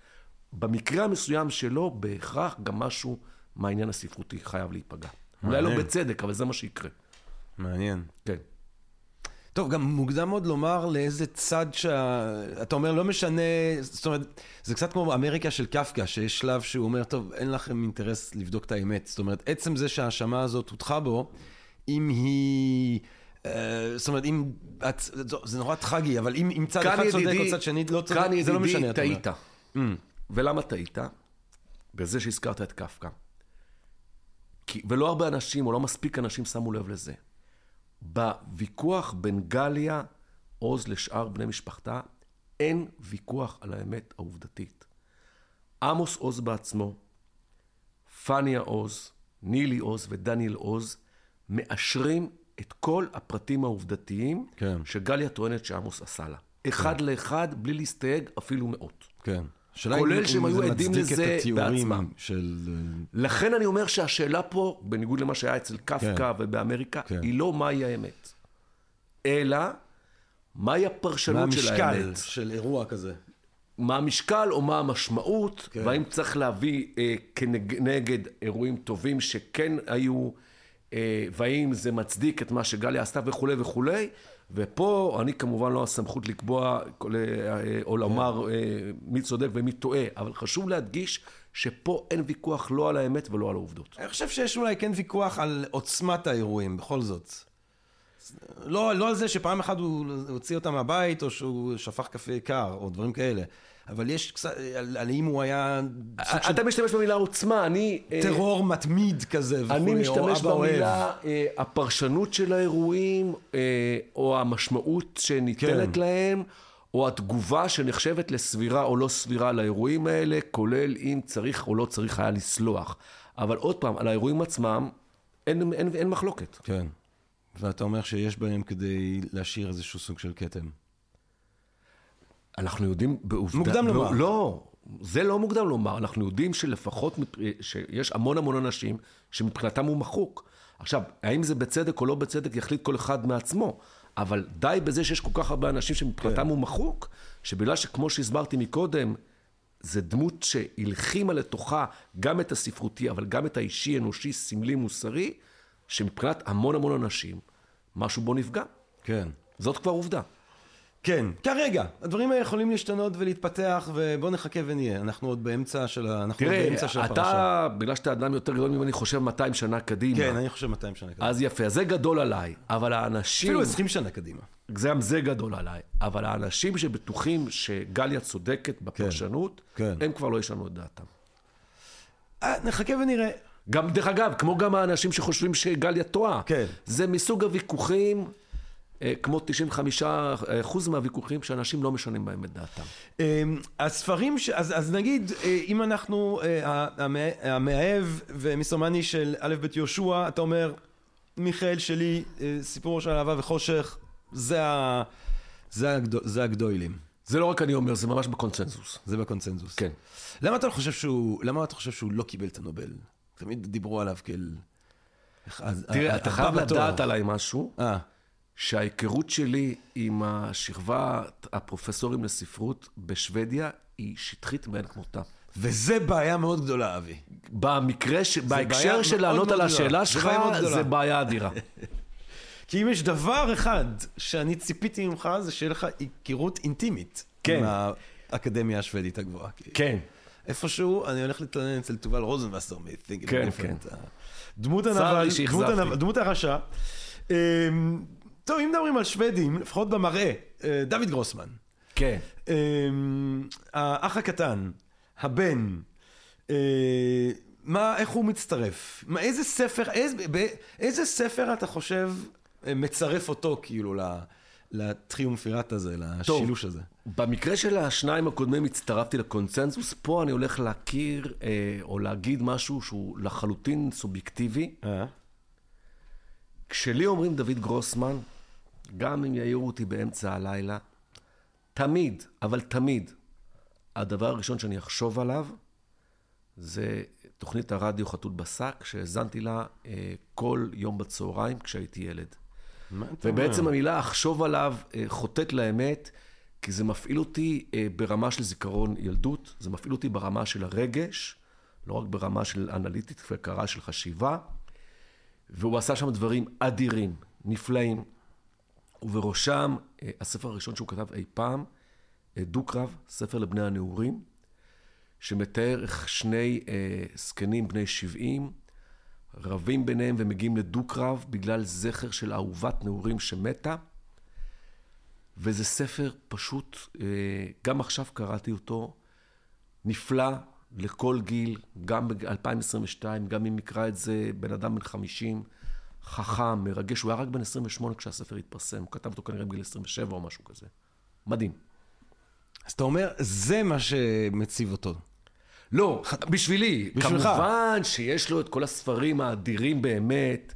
במקרה המסוים שלו, בהכרח גם משהו מהעניין הספרותי חייב להיפגע. אולי לא בצדק, אבל זה מה שיקרה. מעניין. כן. טוב, גם מוקדם עוד לומר לאיזה צד שה... אתה אומר, לא משנה, זאת אומרת, זה קצת כמו אמריקה של קפקא, שיש שלב שהוא אומר, טוב, אין לכם אינטרס לבדוק את האמת. זאת אומרת, עצם זה שההאשמה הזאת הוטחה בו, אם היא... אה, זאת אומרת, אם... זה נורא טרגי, אבל אם צד אחד צודק או צד שני לא צודק, זה לא משנה. כאן ידידי, טעית. Mm. ולמה טעית? בזה שהזכרת את קפקא. ולא הרבה אנשים, או לא מספיק אנשים שמו לב לזה. בוויכוח בין גליה, עוז לשאר בני משפחתה, אין ויכוח על האמת העובדתית. עמוס עוז בעצמו, פניה עוז, נילי עוז ודניאל עוז מאשרים את כל הפרטים העובדתיים כן. שגליה טוענת שעמוס עשה לה. אחד כן. לאחד, בלי להסתייג, אפילו מאות. כן. כולל שהם היו עדים לזה בעצמם. של... לכן אני אומר שהשאלה פה, בניגוד למה שהיה אצל קפקא כן. ובאמריקה, כן. היא לא מהי האמת, אלא מהי הפרשנות מה של האמת. מה המשקל של אירוע כזה. מה המשקל או מה המשמעות, כן. והאם צריך להביא אה, כנגד אירועים טובים שכן היו, אה, והאם זה מצדיק את מה שגליה עשתה וכולי וכולי. ופה אני כמובן לא הסמכות לקבוע אה, או לומר אה, מי צודק ומי טועה, אבל חשוב להדגיש שפה אין ויכוח לא על האמת ולא על העובדות. אני חושב שיש אולי כן ויכוח על עוצמת האירועים, בכל זאת. לא, לא על זה שפעם אחת הוא הוציא אותה מהבית, או שהוא שפך קפה קר, או דברים כאלה. אבל יש קצת, על, על אם הוא היה... אתה משתמש במילה עוצמה, אני... אה, טרור מתמיד כזה וכולי, אני משתמש במילה אה, הפרשנות של האירועים, אה, או המשמעות שניתנת כן. להם, או התגובה שנחשבת לסבירה או לא סבירה לאירועים האלה, כולל אם צריך או לא צריך היה לסלוח. אבל עוד פעם, על האירועים עצמם, אין, אין, אין, אין מחלוקת. כן. ואתה אומר שיש בהם כדי להשאיר איזשהו סוג של כתם. אנחנו יודעים בעובדה... מוקדם לומר. לא, זה לא מוקדם לומר. אנחנו יודעים שלפחות, שיש המון המון אנשים שמבחינתם הוא מחוק. עכשיו, האם זה בצדק או לא בצדק, יחליט כל אחד מעצמו. אבל די בזה שיש כל כך הרבה אנשים שמבחינתם כן. הוא מחוק, שבגלל שכמו שהסברתי מקודם, זה דמות שהלחימה לתוכה גם את הספרותי, אבל גם את האישי, אנושי, סמלי, מוסרי, שמבחינת המון המון אנשים, משהו בו נפגע. כן. זאת כבר עובדה. כן, כרגע. הדברים האלה יכולים להשתנות ולהתפתח, ובוא נחכה ונהיה. אנחנו עוד באמצע של, ה... אנחנו עוד תראה, באמצע של הפרשה. אתה, בגלל שאתה אדם יותר גדול ממני, חושב 200 שנה קדימה. כן, אני חושב 200 שנה קדימה. אז יפה, זה גדול עליי. אבל האנשים... אפילו 20 שנה קדימה. גם זה גדול עליי. אבל האנשים שבטוחים שגליה צודקת בפרשנות, כן. הם כבר לא ישנו את דעתם. אה, נחכה ונראה. גם, דרך אגב, כמו גם האנשים שחושבים שגליה טועה. כן. זה מסוג הוויכוחים, כמו 95% מהוויכוחים, שאנשים לא משנים בהם את דעתם. אמ, הספרים, ש... אז, אז נגיד, אה, אם אנחנו, אה, המא- המאהב ומיסומני של א' ב' יהושע, אתה אומר, מיכאל שלי, אה, סיפור של אהבה וחושך, זה, ה... זה, הגדול, זה הגדולים. זה לא רק אני אומר, זה ממש בקונצנזוס. זה בקונצנזוס. כן. למה אתה חושב שהוא, למה אתה חושב שהוא לא קיבל את הנובל? תמיד דיברו עליו כאל... תראה, אתה חייב. לדעת עליי משהו, אה, שההיכרות שלי עם השכבה, הפרופסורים לספרות בשוודיה, היא שטחית מאין כמותה. וזה בעיה מאוד גדולה, אבי. במקרה, ש... בהקשר של לענות על. השאלה זה שלך. זה בעיה אדירה. כי אם יש דבר אחד שאני ציפיתי ממך, זה שיהיה לך היכרות אינטימית. כן. עם האקדמיה השוודית הגבוהה. כן. איפשהו אני הולך להתלונן אצל תובל רוזנבסר מ-Thinking כן, Different. לי הנבל, דמות הרשע. טוב, אם מדברים על שוודים, לפחות במראה, אה, דוד גרוסמן. כן. אמ, האח הקטן, הבן, אה, מה, איך הוא מצטרף? מה, איזה ספר, איזה, באיזה ספר אתה חושב אה, מצרף אותו כאילו לטריומפירט הזה, לשילוש הזה? במקרה של השניים הקודמים הצטרפתי לקונצנזוס, פה אני הולך להכיר אה, או להגיד משהו שהוא לחלוטין סובייקטיבי. אה? כשלי אומרים דוד גרוסמן, גם אם יעירו אותי באמצע הלילה, תמיד, אבל תמיד, הדבר הראשון שאני אחשוב עליו זה תוכנית הרדיו חתול בשק, שהאזנתי לה אה, כל יום בצהריים כשהייתי ילד. ובעצם המילה אחשוב עליו אה, חוטאת לאמת, כי זה מפעיל אותי אה, ברמה של זיכרון ילדות, זה מפעיל אותי ברמה של הרגש, לא רק ברמה של אנליטית וקרה של חשיבה, והוא עשה שם דברים אדירים, נפלאים, ובראשם אה, הספר הראשון שהוא כתב אי פעם, אה, דו-קרב, ספר לבני הנעורים, שמתאר איך שני אה, זקנים בני 70 רבים ביניהם ומגיעים לדו-קרב בגלל זכר של אהובת נעורים שמתה. וזה ספר פשוט, גם עכשיו קראתי אותו, נפלא לכל גיל, גם ב-2022, גם אם יקרא את זה בן אדם בן 50, חכם, מרגש. הוא היה רק בן 28 כשהספר התפרסם, הוא כתב אותו כנראה בגיל 27 או משהו כזה. מדהים. אז אתה אומר, זה מה שמציב אותו. לא, בשבילי. בשבילך. כמובן שיש לו את כל הספרים האדירים באמת,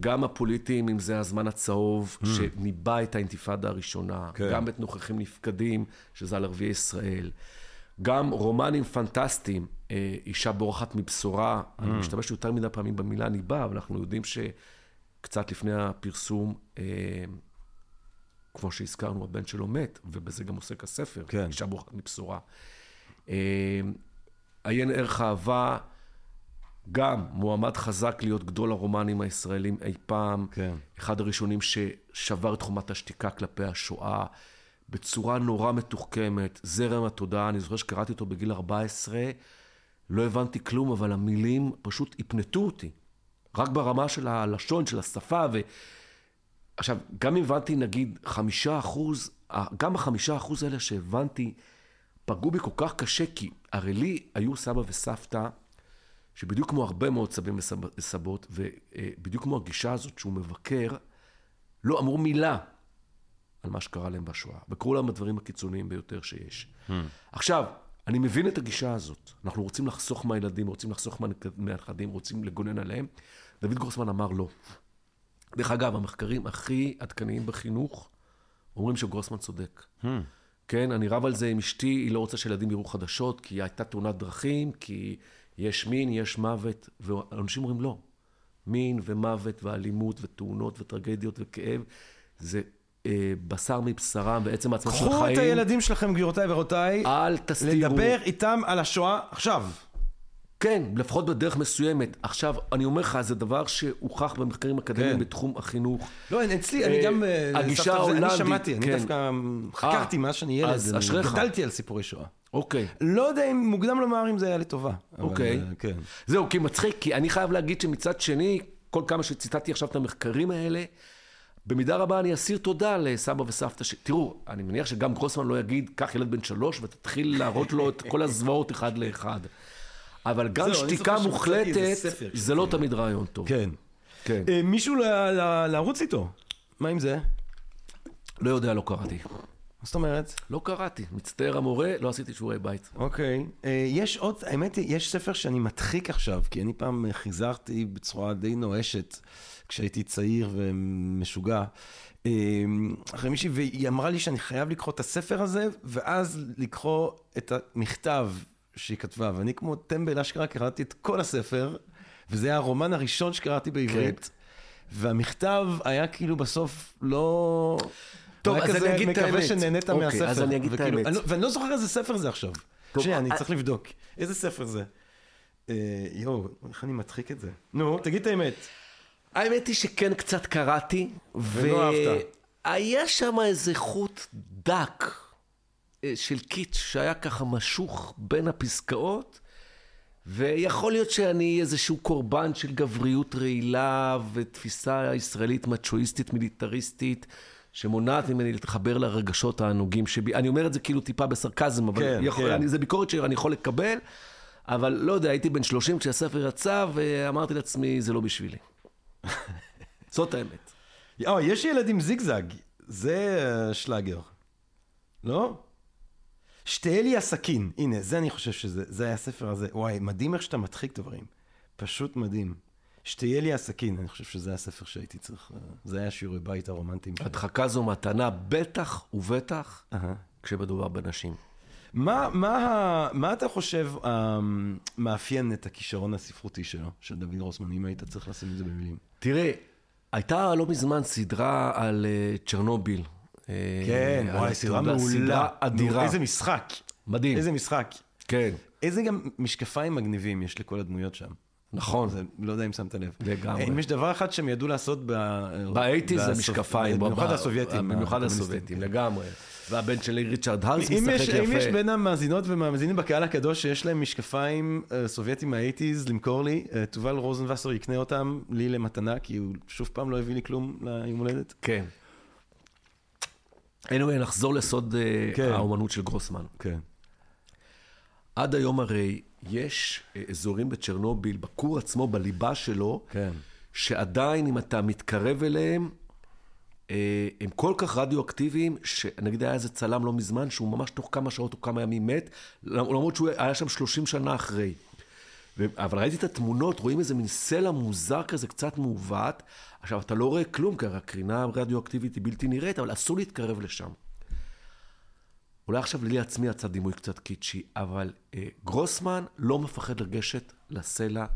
גם הפוליטיים, אם זה הזמן הצהוב, שניבא את האינתיפאדה הראשונה, כן. גם את נוכחים נפקדים, שזה על ערביי ישראל, גם רומנים פנטסטיים, אה, אישה בורחת מבשורה, אני משתמש יותר מדי פעמים במילה ניבא, אבל אנחנו יודעים שקצת לפני הפרסום, אה, כמו שהזכרנו, הבן שלו מת, ובזה גם עוסק הספר, כן. אישה בורחת מבשורה. אה, עיין ערך אהבה, גם מועמד חזק להיות גדול הרומנים הישראלים אי פעם. כן. אחד הראשונים ששבר את חומת השתיקה כלפי השואה, בצורה נורא מתוחכמת, זרם התודעה, אני זוכר שקראתי אותו בגיל 14, לא הבנתי כלום, אבל המילים פשוט הפנטו אותי. רק ברמה של הלשון, של השפה, ו... עכשיו, גם אם הבנתי, נגיד, חמישה אחוז, גם החמישה אחוז האלה שהבנתי, פגעו בי כל כך קשה, כי הרי לי היו סבא וסבתא, שבדיוק כמו הרבה מאוד סבים וסב- וסבות, ובדיוק כמו הגישה הזאת שהוא מבקר, לא אמרו מילה על מה שקרה להם בשואה, וקראו להם הדברים הקיצוניים ביותר שיש. עכשיו, אני מבין את הגישה הזאת. אנחנו רוצים לחסוך מהילדים, רוצים לחסוך מהנכ- מהנכדים, רוצים לגונן עליהם. דוד גרוסמן אמר לא. דרך אגב, המחקרים הכי עדכניים בחינוך אומרים שגרוסמן צודק. כן, אני רב על זה עם אשתי, היא לא רוצה שילדים יראו חדשות, כי הייתה תאונת דרכים, כי יש מין, יש מוות, ואנשים אומרים לא. מין ומוות ואלימות ותאונות וטרגדיות וכאב, זה בשר מבשרם בעצם עצמם של קחו החיים. את הילדים שלכם, גבירותיי ורבותיי, אל תסתירו. לדבר איתם על השואה עכשיו. כן, לפחות בדרך מסוימת. עכשיו, אני אומר לך, זה דבר שהוכח במחקרים אקדמיים כן. בתחום החינוך. לא, אני- אצלי, אני אה, גם... אה, הגישה זה- אני ההולנדית, שמעתי, אני כן. דווקא חקרתי מאז שאני ילד, אז אני אשריך. גדלתי על סיפורי שואה. אוקיי. לא יודע אם מוקדם לומר אם זה היה לטובה. אוקיי. אה, כן. זהו, כי מצחיק, כי אני חייב להגיד שמצד שני, כל כמה שציטטתי עכשיו את המחקרים האלה, במידה רבה אני אסיר תודה לסבא וסבתא ש... תראו, אני מניח שגם גרוסמן לא יגיד, קח ילד בן שלוש ותתחיל להראות לו את כל הזוועות אחד לאחד. אבל גם שתיקה מוחלטת, ספר זה לא תמיד רעיון טוב. כן. כן. אה, מישהו ל- ל- לרוץ איתו. מה עם זה? לא יודע, לא קראתי. מה זאת אומרת? לא קראתי. מצטער המורה, לא עשיתי שיעורי בית. אוקיי. אה, יש עוד, האמת היא, יש ספר שאני מדחיק עכשיו, כי אני פעם חיזרתי בצורה די נואשת, כשהייתי צעיר ומשוגע. אה, אחרי מישהי, והיא אמרה לי שאני חייב לקרוא את הספר הזה, ואז לקרוא את המכתב שהיא כתבה. ואני כמו טמבל אשכרה קראתי את כל הספר, וזה היה הרומן הראשון שקראתי בעברית. והמכתב היה כאילו בסוף לא... טוב, אז אני אגיד את מקווה האמת. שנהנית אוקיי, מהספר. אז אני אגיד את האמת. אני לא- ואני לא זוכר איזה ספר זה עכשיו. טוב, שנייה, אני אה, צריך לבדוק. איזה ספר זה? אה, יואו, איך אני מדחיק את זה? נו, תגיד את האמת. האמת היא שכן קצת קראתי, ולא אהבת. והיה שם איזה חוט דק אה, של קיץ' שהיה ככה משוך בין הפסקאות, ויכול להיות שאני איזשהו קורבן של גבריות רעילה ותפיסה ישראלית מצ'ואיסטית מיליטריסטית. שמונעת ממני להתחבר לרגשות הענוגים שבי. אני אומר את זה כאילו טיפה בסרקזם, אבל כן, יכול, כן. אני, זה ביקורת שאני יכול לקבל, אבל לא יודע, הייתי בן 30 כשהספר יצא, ואמרתי לעצמי, זה לא בשבילי. זאת האמת. או, יש ילד עם זיגזג. זה אה, שלאגר. לא? שתהיה לי הסכין. הנה, זה אני חושב שזה, זה היה הספר הזה. וואי, מדהים איך שאתה מדחיק דברים. פשוט מדהים. שתהיה לי הסכין, אני חושב שזה הספר שהייתי צריך... אה, זה היה שיעורי בית הרומנטיים. הדחקה זו מתנה, בטח ובטח אהה. כשמדובר בנשים. מה, מה, מה אתה חושב אה, מאפיין את הכישרון הספרותי שלו, של דוד רוסמן, אם היית צריך לשים את זה במילים? תראה, הייתה לא מזמן סדרה על אה, צ'רנוביל. אה, כן, וואי, סדרה מעולה. סדרה אדירה. איזה משחק. מדהים. איזה משחק. כן, איזה גם משקפיים מגניבים יש לכל הדמויות שם. נכון. זה, לא יודע אם שמת לב. לגמרי. אם יש דבר אחד שהם ידעו לעשות ב... באייטיז זה משקפיים. במיוחד הסובייטים. במיוחד. הסובייטים, לגמרי. והבן שלי, ריצ'רד הארס, משחק יש, יפה. אם יש בין המאזינות ומאזינים בקהל הקדוש שיש להם משקפיים אה, סובייטים מהאייטיז למכור לי, אה, תובל רוזנבסר יקנה אותם לי למתנה, כי הוא שוב פעם לא הביא לי כלום ליום הולדת. כן. anyway, נחזור לסוד אה, כן. האומנות של גרוסמן. כן. עד היום הרי יש אזורים בצ'רנוביל, בכור עצמו, בליבה שלו, כן. שעדיין אם אתה מתקרב אליהם, הם כל כך רדיואקטיביים, שנגיד היה איזה צלם לא מזמן, שהוא ממש תוך כמה שעות או כמה ימים מת, למרות שהוא היה שם 30 שנה אחרי. אבל ראיתי את התמונות, רואים איזה מין סלע מוזר כזה, קצת מעוות. עכשיו, אתה לא רואה כלום, כי הקרינה הרדיואקטיבית היא בלתי נראית, אבל אסור להתקרב לשם. אולי עכשיו לי עצמי יצא דימוי קצת קיצ'י, אבל אה, גרוסמן לא מפחד לגשת לסלע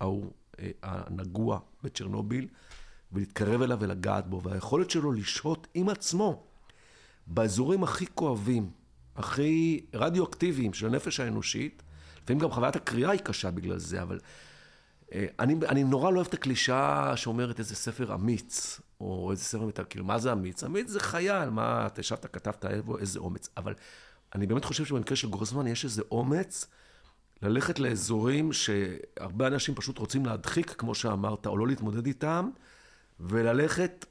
ההוא, אה, הנגוע בצ'רנוביל, ולהתקרב אליו ולגעת בו, והיכולת שלו לשהות עם עצמו באזורים הכי כואבים, הכי רדיואקטיביים של הנפש האנושית, לפעמים גם חוויית הקריאה היא קשה בגלל זה, אבל אה, אני, אני נורא לא אוהב את הקלישאה שאומרת איזה ספר אמיץ, או איזה ספר מטר, כאילו, מה זה אמיץ? אמיץ זה חייל, מה, אתה ישבת, כתבת, איזה אומץ. אבל אני באמת חושב שבמקרה של גרוסמן יש איזה אומץ ללכת לאזורים שהרבה אנשים פשוט רוצים להדחיק, כמו שאמרת, או לא להתמודד איתם, וללכת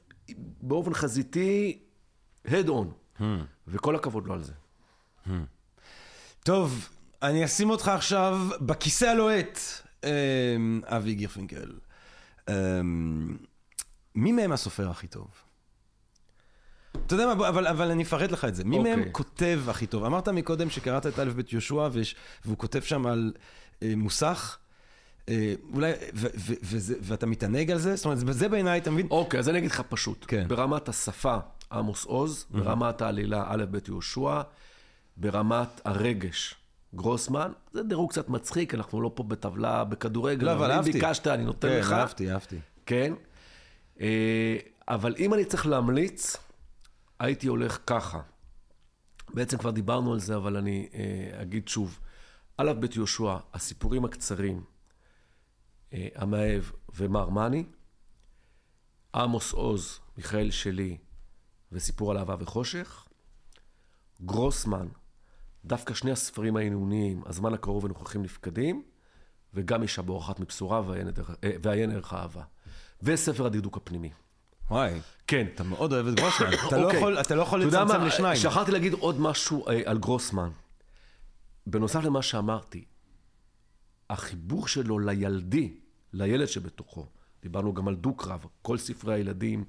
באופן חזיתי, head on. וכל הכבוד לו על זה. טוב, אני אשים אותך עכשיו בכיסא הלוהט, אמ, אבי גירפינקל. אמ, מי מהם הסופר הכי טוב? אתה יודע מה, אבל, אבל אני אפרט לך את זה. מי אוקיי. מהם כותב הכי טוב? אמרת מקודם שקראת את א' ב' יהושע, והוא כותב שם על אה, מוסך. אה, אולי, ואתה מתענג על זה? זאת אומרת, זה בעיניי, אתה מבין? אוקיי, אז אני אגיד לך פשוט. כן. ברמת השפה, עמוס עוז, ברמת העלילה, א' ב' יהושע, ברמת הרגש, גרוסמן. זה דירוג קצת מצחיק, אנחנו לא פה בטבלה בכדורגל. לא, אבל אם אהבתי. ביקשת, אני נותן כן, לך. אהבתי, אהבתי. כן. אה, אבל אם אני צריך להמליץ, הייתי הולך ככה. בעצם כבר דיברנו על זה, אבל אני אה, אגיד שוב. א' ב' יהושע, הסיפורים הקצרים, המאהב ומר מאני, עמוס עוז, מיכאל שלי וסיפור על אהבה וחושך, גרוסמן, דווקא שני הספרים העינוניים, הזמן הקרוב ונוכחים נפקדים, וגם אישה בורחת מבשורה ועיין ערך אהבה. וספר הדקדוק הפנימי. וואי, כן. אתה מאוד אוהב את גרוסמן. אתה לא אוקיי. יכול- אתה לא יכול אתה יודע לצמצם מה? לשניים. שכחתי להגיד עוד משהו אה, על גרוסמן. בנוסף למה שאמרתי, החיבור שלו לילדי, לילד שבתוכו, דיברנו גם על דו-קרב, כל ספרי הילדים,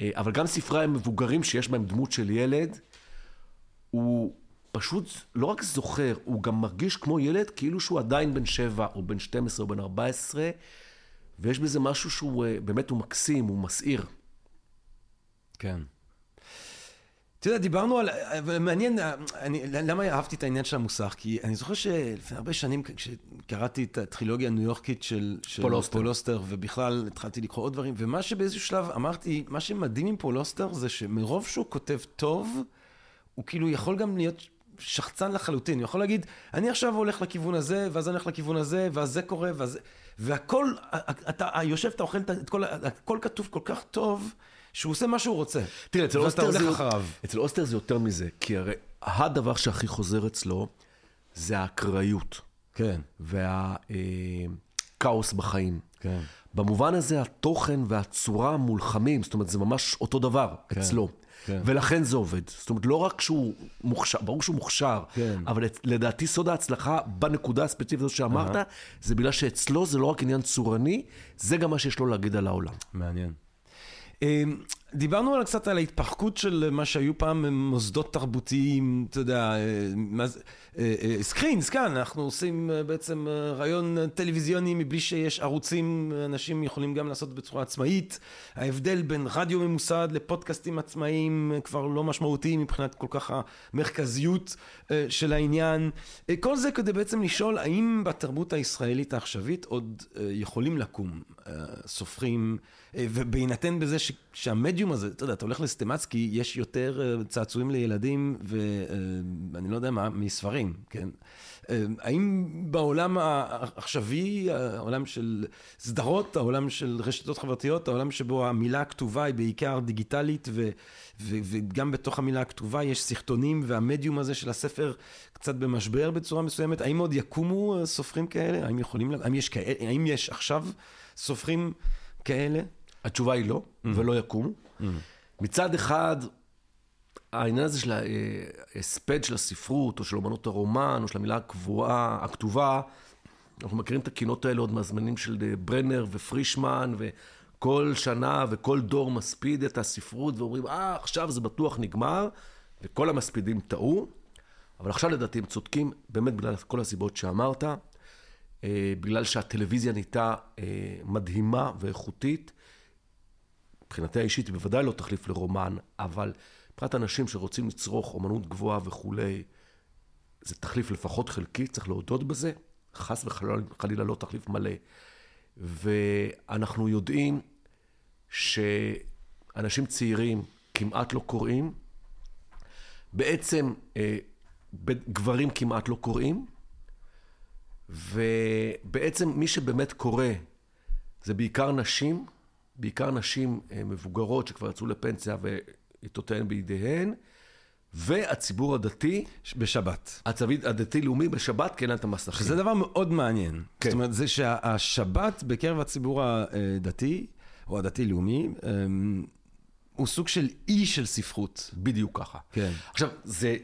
אה, אבל גם ספרי המבוגרים שיש בהם דמות של ילד, הוא פשוט לא רק זוכר, הוא גם מרגיש כמו ילד כאילו שהוא עדיין בן שבע, או בן 12 או בן 14, ויש בזה משהו שהוא אה, באמת, הוא מקסים, הוא מסעיר. כן. אתה יודע, דיברנו על... מעניין, אני, למה אהבתי את העניין של המוסך? כי אני זוכר שלפני הרבה שנים, כשקראתי את הטרילוגיה הניו יורקית של, של פול אוסטר. פול אוסטר, ובכלל התחלתי לקרוא עוד דברים, ומה שבאיזשהו שלב אמרתי, מה שמדהים עם פול אוסטר זה שמרוב שהוא כותב טוב, הוא כאילו יכול גם להיות שחצן לחלוטין. הוא יכול להגיד, אני עכשיו הולך לכיוון הזה, ואז אני הולך לכיוון הזה, ואז זה קורה, ואז... והכל, אתה יושב, אתה אוכל את כל... הכל כתוב כל כך טוב. שהוא עושה מה שהוא רוצה. תראה, אצל אוסטר, זה, אחריו. אצל אוסטר זה יותר מזה, כי הרי הדבר שהכי חוזר אצלו זה האקראיות כן. והכאוס בחיים. כן. במובן הזה התוכן והצורה מולחמים, זאת אומרת, זה ממש אותו דבר כן, אצלו. כן. ולכן זה עובד. זאת אומרת, לא רק שהוא מוכשר, ברור שהוא מוכשר, כן. אבל לדעתי סוד ההצלחה בנקודה הספציפית הזאת שאמרת, זה בגלל שאצלו זה לא רק עניין צורני, זה גם מה שיש לו להגיד על העולם. מעניין. אמ, דיברנו על קצת על ההתפרקות של מה שהיו פעם מוסדות תרבותיים, אתה יודע, אה, מה זה, סקרינס, כאן, אנחנו עושים אה, בעצם אה, רעיון טלוויזיוני מבלי שיש ערוצים, אנשים יכולים גם לעשות בצורה עצמאית. ההבדל בין רדיו ממוסד לפודקאסטים עצמאיים אה, כבר לא משמעותי מבחינת כל כך המרכזיות אה, של העניין. אה, כל זה כדי בעצם לשאול האם בתרבות הישראלית העכשווית עוד אה, יכולים לקום אה, סופרים, אה, ובהינתן בזה ש, שהמדיום הזה, אתה יודע, אתה הולך לסטמצקי, יש יותר אה, צעצועים לילדים, ואני לא יודע מה, מספרים, כן? אה, האם בעולם העכשווי, העולם של סדרות, העולם של רשתות חברתיות, העולם שבו המילה הכתובה היא בעיקר דיגיטלית, ו, ו, וגם בתוך המילה הכתובה יש סרטונים, והמדיום הזה של הספר קצת במשבר בצורה מסוימת, האם עוד יקומו אה, סופרים כאלה? האם יכולים, האם יש, האם יש עכשיו סופרים כאלה? התשובה היא לא, ולא יקומו. מצד אחד, העניין הזה של ההספד של הספרות, או של אומנות הרומן, או של המילה הקבועה, הכתובה, אנחנו מכירים את הקינות האלה עוד מהזמנים של אה, ברנר ופרישמן, וכל שנה וכל דור מספיד את הספרות, ואומרים, אה, עכשיו זה בטוח נגמר, וכל המספידים טעו. אבל עכשיו לדעתי הם צודקים, באמת בגלל כל הסיבות שאמרת, אה, בגלל שהטלוויזיה נהייתה אה, מדהימה ואיכותית. מבחינתי האישית היא בוודאי לא תחליף לרומן, אבל מבחינת אנשים שרוצים לצרוך אומנות גבוהה וכולי, זה תחליף לפחות חלקי, צריך להודות בזה. חס וחלילה לא תחליף מלא. ואנחנו יודעים שאנשים צעירים כמעט לא קוראים. בעצם אה, גברים כמעט לא קוראים. ובעצם מי שבאמת קורא זה בעיקר נשים, בעיקר נשים אה, מבוגרות שכבר יצאו לפנסיה ועיתותיהן בידיהן, והציבור הדתי, בשבת. הצביד הדתי-לאומי בשבת, להם את המסכים. זה דבר מאוד מעניין. כן. זאת אומרת, זה שהשבת בקרב הציבור הדתי, או הדתי-לאומי, אמ, הוא סוג של אי של ספרות. בדיוק ככה. כן. עכשיו, זה...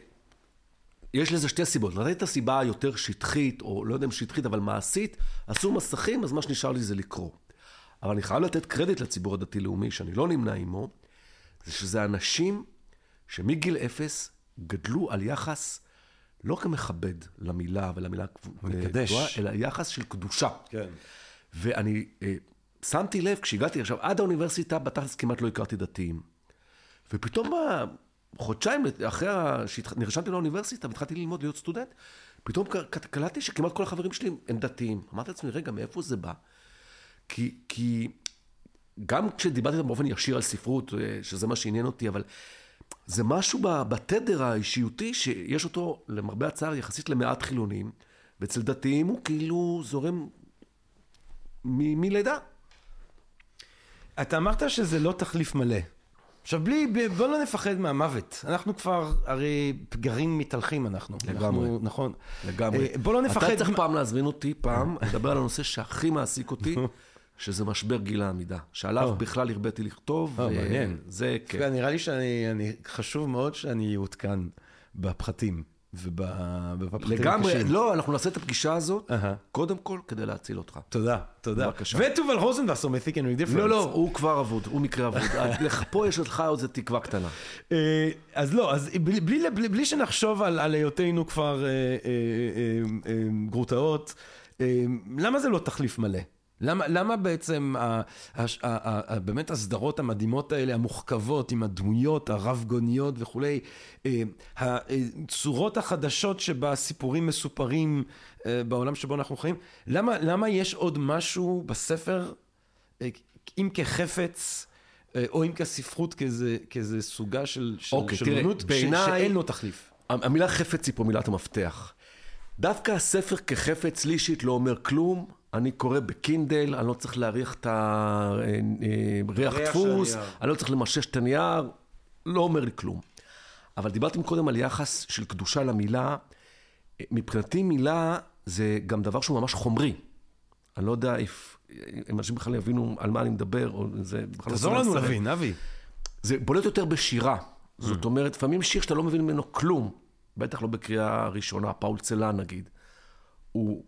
יש לזה שתי סיבות. נתתי את הסיבה היותר שטחית, או לא יודע אם שטחית, אבל מעשית, עשו מסכים, אז מה שנשאר לי זה לקרוא. אבל אני חייב לתת קרדיט לציבור הדתי-לאומי, שאני לא נמנה עמו, זה שזה אנשים שמגיל אפס גדלו על יחס לא כמכבד למילה ולמילה מקדש. קבועה, אלא יחס של קדושה. כן. ואני אה, שמתי לב, כשהגעתי עכשיו, עד האוניברסיטה, בתכלס כמעט לא הכרתי דתיים. ופתאום חודשיים אחרי שנרשמתי לאוניברסיטה והתחלתי ללמוד להיות סטודנט, פתאום קלטתי שכמעט כל החברים שלי הם דתיים. אמרתי לעצמי, רגע, מאיפה זה בא? כי, כי גם כשדיברתי איתם באופן ישיר על ספרות, אה, שזה מה שעניין אותי, אבל זה משהו בתדר האישיותי שיש אותו, למרבה הצער, יחסית למעט חילונים, ואצל דתיים הוא כאילו זורם מ- מלידה. אתה אמרת שזה לא תחליף מלא. עכשיו בלי, בוא לא נפחד מהמוות. אנחנו כבר, הרי גרעין מתהלכים אנחנו. לגמרי. אנחנו, נכון. לגמרי. אה, בוא לא נפחד. אתה צריך פעם להזמין אותי, פעם, לדבר על הנושא שהכי מעסיק אותי, שזה משבר גיל העמידה. שעליו או. בכלל הרביתי לכתוב. או, מעניין. זה כן. כן. נראה לי שאני, אני, חשוב מאוד שאני אעודכן בפחתים ובפחתים לגמרי, הקשים. לא, אנחנו נעשה את הפגישה הזאת, אהה. קודם כל כדי להציל אותך. תודה, תודה. בבקשה. ותובל רוזנבסר and Read Difference. לא, לא, הוא כבר אבוד, הוא מקרה אבוד. פה יש לך עוד איזה תקווה קטנה. אה, אז לא, אז בלי, בלי, בלי, בלי שנחשוב על, על היותנו כבר אה, אה, אה, אה, גרוטאות, אה, למה זה לא תחליף מלא? למה, למה בעצם ה, ה, ה, ה, ה, באמת הסדרות המדהימות האלה, המוחכבות, עם הדמויות הרב-גוניות וכולי, אה, הצורות החדשות שבה סיפורים מסופרים אה, בעולם שבו אנחנו חיים, למה, למה יש עוד משהו בספר, אה, אם כחפץ, אה, או אם כספרות, כאיזה, כאיזה סוגה של, של, אוקיי, של אומנות, שאין לו תחליף. המילה חפץ היא פה מילת המפתח. דווקא הספר כחפץ לי אישית לא אומר כלום. אני קורא בקינדל, אני לא צריך להריח את הריח ריח של דפוס. אני לא צריך למשש את הנייר, לא אומר לי כלום. אבל דיברתם קודם על יחס של קדושה למילה. מבחינתי מילה זה גם דבר שהוא ממש חומרי. אני לא יודע אם אנשים בכלל יבינו על מה אני מדבר, או זה לא תעזור. לנו להבין, אבי. זה בולט יותר בשירה. זאת אומרת, לפעמים שיר שאתה לא מבין ממנו כלום, בטח לא בקריאה ראשונה, פאול צלן נגיד, הוא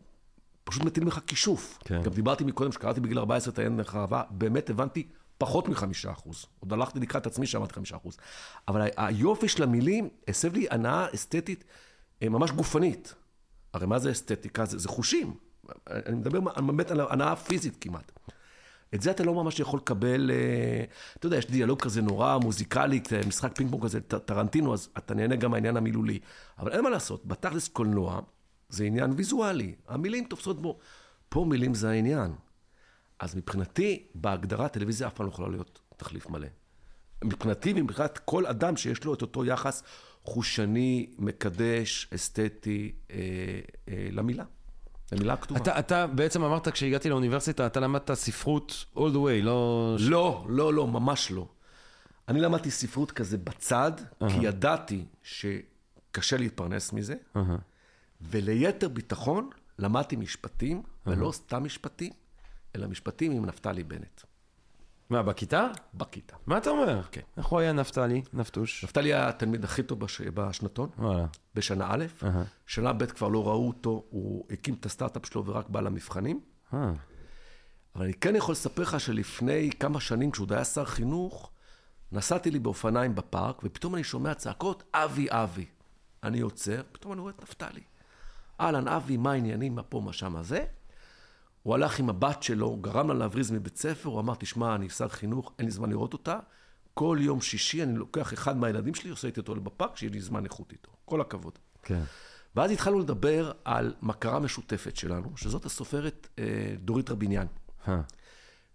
פשוט מטיל ממך כישוף. כן. גם דיברתי מקודם, שקראתי בגיל 14 את העין החרבה, באמת הבנתי פחות מחמישה אחוז. עוד הלכתי לקראת עצמי שאמרתי חמישה אחוז. אבל היופי של המילים הסב לי הנאה אסתטית אה, ממש גופנית. הרי מה זה אסתטיקה? זה, זה חושים. אני מדבר באמת על הנאה פיזית כמעט. את זה אתה לא ממש יכול לקבל, אה, אתה יודע, יש דיאלוג כזה נורא מוזיקלי, כזה משחק פינג פונג כזה, טרנטינו, אז אתה נהנה גם מהעניין המילולי. אבל אין מה לעשות, בתכלס קולנוע זה עניין ויזואלי, המילים תופסות בו. פה מילים זה העניין. אז מבחינתי, בהגדרה, טלוויזיה אף פעם לא יכולה להיות תחליף מלא. מבחינתי ומבחינת כל אדם שיש לו את אותו יחס חושני, מקדש, אסתטי, אה, אה, למילה. למילה הכתובה. אתה, אתה בעצם אמרת כשהגעתי לאוניברסיטה, אתה למדת ספרות all the way, לא... לא, לא, לא, ממש לא. אני למדתי ספרות כזה בצד, כי ידעתי שקשה להתפרנס מזה, וליתר ביטחון למדתי משפטים, ולא סתם משפטים, אלא משפטים עם נפתלי בנט, מה, בכיתה? בכיתה. מה אתה אומר? כן. איך הוא היה נפתלי, נפתוש? נפתלי היה התלמיד הכי טוב בש... בשנתון, וואלה. בשנה א', אהה. שנה ב' כבר לא ראו אותו, הוא הקים את הסטארט-אפ שלו ורק בא למבחנים. אה, אבל אני כן יכול לספר לך שלפני כמה שנים, כשהוא עוד היה שר חינוך, נסעתי לי באופניים בפארק, ופתאום אני שומע צעקות, אבי, אבי. אני עוצר, פתאום אני רואה את נפתלי. אהלן, אבי, מה העניינים, מה פה, מה שם, מה זה? הוא הלך עם הבת שלו, גרם לה להבריז מבית ספר, הוא אמר, תשמע, אני שר חינוך, אין לי זמן לראות אותה. כל יום שישי אני לוקח אחד מהילדים שלי, עושה איתי אותו בפארק, שיהיה לי זמן איכות איתו. כל הכבוד. כן. ואז התחלנו לדבר על מכרה משותפת שלנו, שזאת הסופרת אה, דורית רביניאן. אה.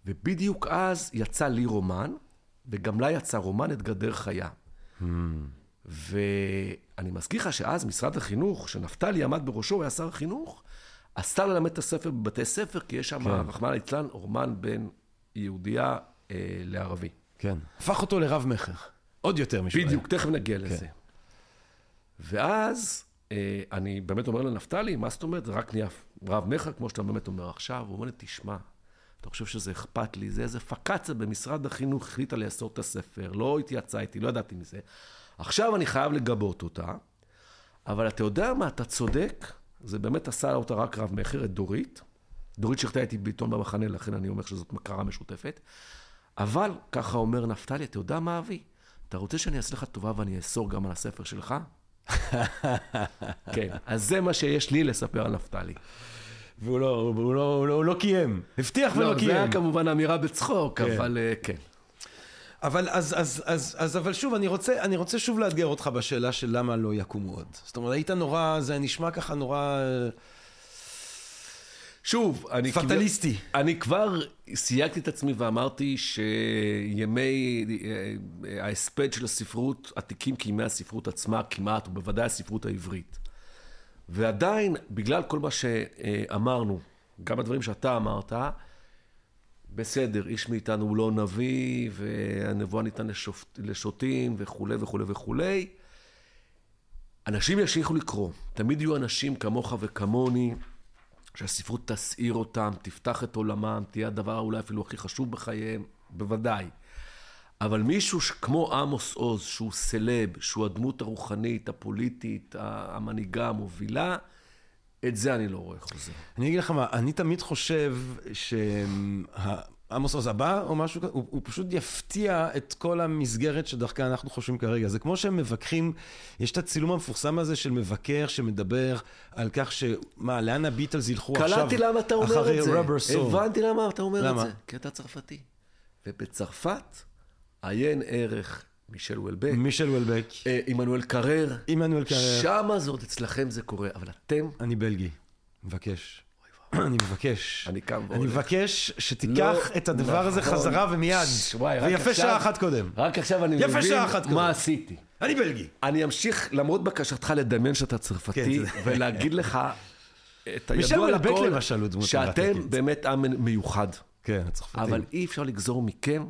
ובדיוק אז יצא לי רומן, וגם לה יצא רומן את גדר חיה. ואני מזכיר לך שאז משרד החינוך, שנפתלי עמד בראשו, הוא היה שר החינוך, אסר ללמד את הספר בבתי ספר, כי יש שם, רחמנא ליצלן, רומן בין יהודייה אה, לערבי. כן. הפך אותו לרב-מכר. עוד יותר משהו. בדיוק, תכף נגיע לזה. ואז אה, אני באמת אומר לנפתלי, מה זאת אומרת? זה רק נהיה רב מכר, כמו שאתה באמת אומר עכשיו. הוא אומר לי, תשמע, אתה חושב שזה אכפת לי? זה איזה פקצה במשרד החינוך החליטה לאסור את הספר, לא התייעצה איתי, לא ידעתי מזה. עכשיו אני חייב לגבות אותה, אבל אתה יודע מה, אתה צודק, זה באמת עשה אותה רק רב מכר, את דורית. דורית שיחתה איתי בעיתון במחנה, לכן אני אומר שזאת מכרה משותפת. אבל, ככה אומר נפתלי, אתה יודע מה, אבי? אתה רוצה שאני אעשה לך טובה ואני אאסור גם על הספר שלך? כן, אז זה מה שיש לי לספר על נפתלי. והוא לא, הוא לא, הוא לא, הוא לא קיים. הבטיח ולא לא, זה קיים. היה כמובן אמירה בצחוק, כן. אבל אה, כן. אבל אז, אז, אז, אז, אבל שוב, אני רוצה, אני רוצה שוב לאתגר אותך בשאלה של למה לא יקומו עוד. זאת אומרת, היית נורא, זה נשמע ככה נורא שוב, אני... פטליסטי. כבר- אני כבר סייגתי את עצמי ואמרתי שימי אה, ההספד של הספרות עתיקים כימי הספרות עצמה כמעט, ובוודאי הספרות העברית. ועדיין, בגלל כל מה שאמרנו, גם הדברים שאתה אמרת, בסדר, איש מאיתנו הוא לא נביא, והנבואה ניתן לשופ... לשוטים וכולי וכולי וכולי. אנשים ימשיכו לקרוא. תמיד יהיו אנשים כמוך וכמוני, שהספרות תסעיר אותם, תפתח את עולמם, תהיה הדבר אולי אפילו הכי חשוב בחייהם, בוודאי. אבל מישהו כמו עמוס עוז, שהוא סלב, שהוא הדמות הרוחנית, הפוליטית, המנהיגה, המובילה, את זה אני לא רואה חוזר. אני אגיד לך מה, אני תמיד חושב שעמוס עוז הבא או משהו כזה, הוא, הוא פשוט יפתיע את כל המסגרת שדרכה אנחנו חושבים כרגע. זה כמו שהם מבקרים, יש את הצילום המפורסם הזה של מבקר שמדבר על כך ש... מה, לאן הביטלס ילכו עכשיו קלטתי למה אתה אומר את זה. רבר סור. הבנתי למה אתה אומר למה? את זה. כי אתה צרפתי. ובצרפת, עיין ערך מישל וולבק. מישל וולבק, אה, עמנואל קרר. עמנואל קרר. שמה זה עוד אצלכם זה קורה, אבל אתם, אני בלגי, מבקש. אני מבקש. אני קם אני והולך. מבקש שתיקח לא, את הדבר הזה נכון. חזרה ומיד. ויפה שעה אחת קודם. רק עכשיו אני מבין. מה עשיתי. אני בלגי. אני אמשיך, למרות בקשתך לדמיין שאתה צרפתי, כן, ולהגיד לך את הידוע לכל, שאתם. באמת עם מיוחד. כן, הצרפתים. אבל אי אפשר לגזור מכם,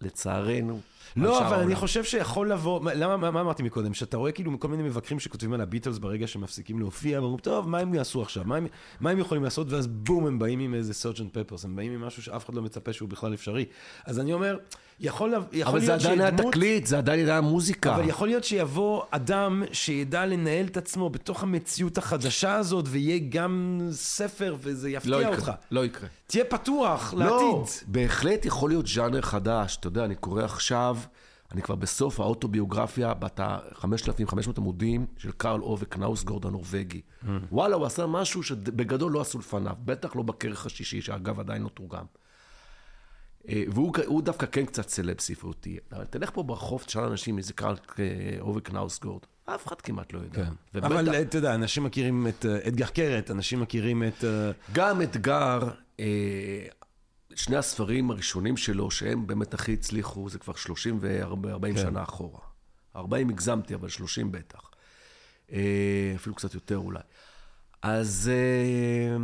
לצערנו, לא, אבל אני. חושב שיכול לבוא, מה- למה, מה, מה אמרתי מקודם? שאתה רואה כאילו כל מיני מבקרים שכותבים על הביטלס ברגע שמפסיקים להופיע, ואומרים, טוב, מה הם יעשו עכשיו? מה הם, מה הם יכולים לעשות? ואז בום, הם באים עם איזה סרג'נט פפרס, הם באים עם משהו שאף אחד לא מצפה שהוא בכלל אפשרי. אז אני אומר, יכול, יכול אבל זה להיות עדיין היה שדמות- תקליט, זה עדיין היה מוזיקה. אבל יכול להיות שיבוא אדם שידע לנהל את עצמו בתוך המציאות החדשה הזאת, ויהיה גם ספר, וזה לא יפתיע יקרה, אותך. לא יקרה. תהיה פתוח לא, לעתיד. בהחלט יכול להיות ז'אנר חדש. אתה יודע, אני קורא עכשיו, אני כבר בסוף האוטוביוגרפיה, בת ה-5,500 עמודים של קרל אובה קנאוסגורד הנורבגי. וואלה, הוא עשה משהו שבגדול לא עשו לפניו, בטח לא בכרך השישי, שאגב עדיין לא תורגם. אה, והוא הוא דווקא כן קצת סלב ספרותי. אבל תלך פה ברחוב, תשאל אנשים מי זה קרל אה, אובה קנאוסגורד. אף אחד כמעט לא יודע. כן. אבל אתה יודע, אנשים מכירים את אה, אדגר קרת, אנשים מכירים את... אה, גם אתגר, אה, שני הספרים הראשונים שלו, שהם באמת הכי הצליחו, זה כבר 30 ו-40 כן. שנה אחורה. 40 הגזמתי, אבל 30 בטח. אה, אפילו קצת יותר אולי. אז אה,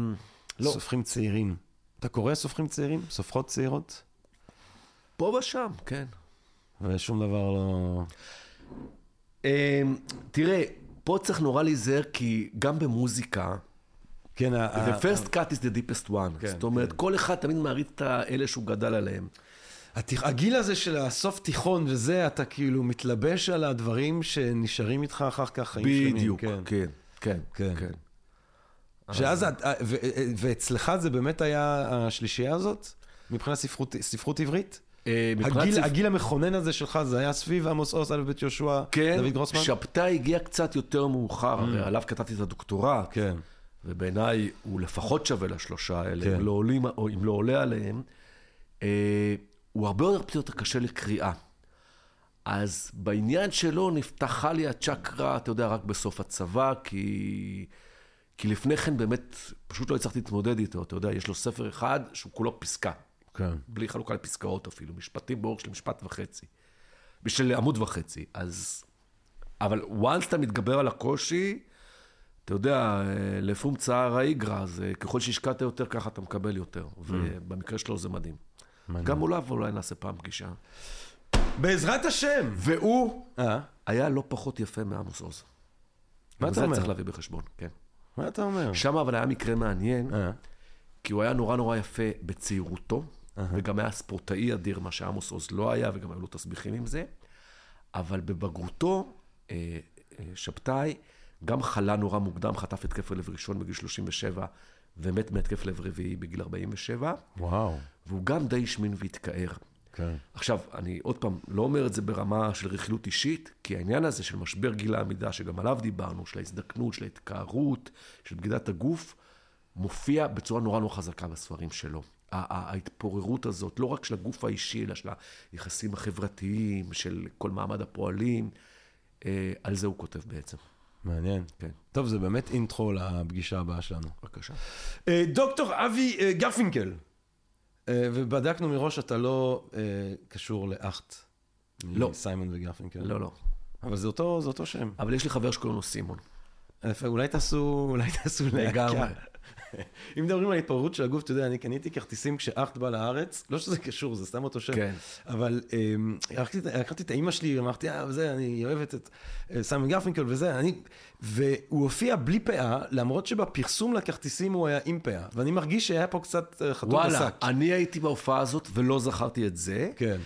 לא, סופרים צעירים. אתה קורא סופרים צעירים? סופרות צעירות? פה ושם, כן. ושום דבר לא... אה, תראה, פה צריך נורא להיזהר, כי גם במוזיקה, כן, the first cut is the deepest one. כן, זאת אומרת, כל אחד תמיד מעריץ את האלה שהוא גדל עליהם. התיכ- הגיל הזה של הסוף תיכון וזה, אתה כאילו מתלבש על הדברים שנשארים איתך אחר כך חיים שלמים. בדיוק, כן. כן, כן, כן. כן. שאז, את- ה- ו- ואצלך זה באמת היה השלישייה הזאת? מבחינת ספרות, ספרות עברית? אה, הגיל, ספ- הגיל המכונן הזה שלך, זה היה סביב עמוס עוז, א' בית יהושע, כן, דוד גרוסמן? שבתאי הגיע קצת יותר מאוחר, הרי עליו כתבתי את הדוקטורט, כן. ובעיניי הוא לפחות שווה לשלושה האלה, כן. אם לא עולים, או אם לא עולה עליהם. אה, הוא הרבה יותר יותר קשה לקריאה. אז בעניין שלו נפתחה לי הצ'קרה, אתה יודע, רק בסוף הצבא, כי, כי לפני כן באמת פשוט לא הצלחתי להתמודד איתו. אתה יודע, יש לו ספר אחד שהוא כולו פסקה. כן. בלי חלוקה לפסקאות אפילו, משפטים באורך של משפט וחצי. בשביל עמוד וחצי. אז... אבל once אתה מתגבר על הקושי, אתה יודע, אה, לפום צער האיגרא, אז אה, ככל שהשקעת יותר, ככה אתה מקבל יותר. ובמקרה שלו זה מדהים. גם אולי אולי נעשה פעם פגישה. בעזרת השם! והוא אה? היה לא פחות יפה מעמוס עוז. מה אתה זה אומר? צריך להביא בחשבון, כן. מה אתה אומר? שם אבל היה מקרה מעניין, אה? כי הוא היה נורא נורא יפה בצעירותו, וגם היה ספורטאי אדיר, מה שעמוס עוז לא היה, וגם היו לו תסביכים עם זה. אבל בבגרותו, אה, אה, שבתאי גם חלה נורא מוקדם, חטף התקף לב ראשון בגיל 37, ומת מהתקף לב רביעי בגיל 47, וואו. והוא גם די השמין והתקער. כן. עכשיו, אני עוד פעם לא אומר את זה ברמה של רכילות אישית, כי העניין הזה של משבר גיל העמידה, שגם עליו דיברנו, של ההזדקנות, של ההתקערות, של בגידת הגוף, מופיע בצורה נורא נורא חזקה בספרים שלו. ההתפוררות הזאת, לא רק של הגוף האישי, אלא של היחסים החברתיים, של כל מעמד הפועלים, אה, על זה הוא כותב בעצם. מעניין. כן. טוב, זה באמת אינטרו לפגישה הבאה שלנו. בבקשה. אה, דוקטור אבי אה, גרפינקל, ובדקנו מראש שאתה לא קשור לאחט. לא. סיימון וגרפינקל. לא, לא. אבל זה אותו, זה אותו שם. אבל יש לי חבר שקוראים לו סימון. אולי תעשו, אולי תעשו לגמרי. אם מדברים על התפוררות של הגוף, אתה יודע, אני קניתי כרטיסים כשאחט בא לארץ, לא שזה קשור, זה סתם אותו שם, כן. אבל אמ, לקחתי את- האימא שלי, אמרתי, אה, וזה, אני אוהבת את אה, סיימון גרפונקל וזה, אני, והוא הופיע בלי פאה, למרות שבפרסום לכרטיסים הוא היה עם פאה, ואני מרגיש שהיה פה קצת אה, חתול וואלה, בשק. אני הייתי בהופעה הזאת ולא זכרתי את זה. כן.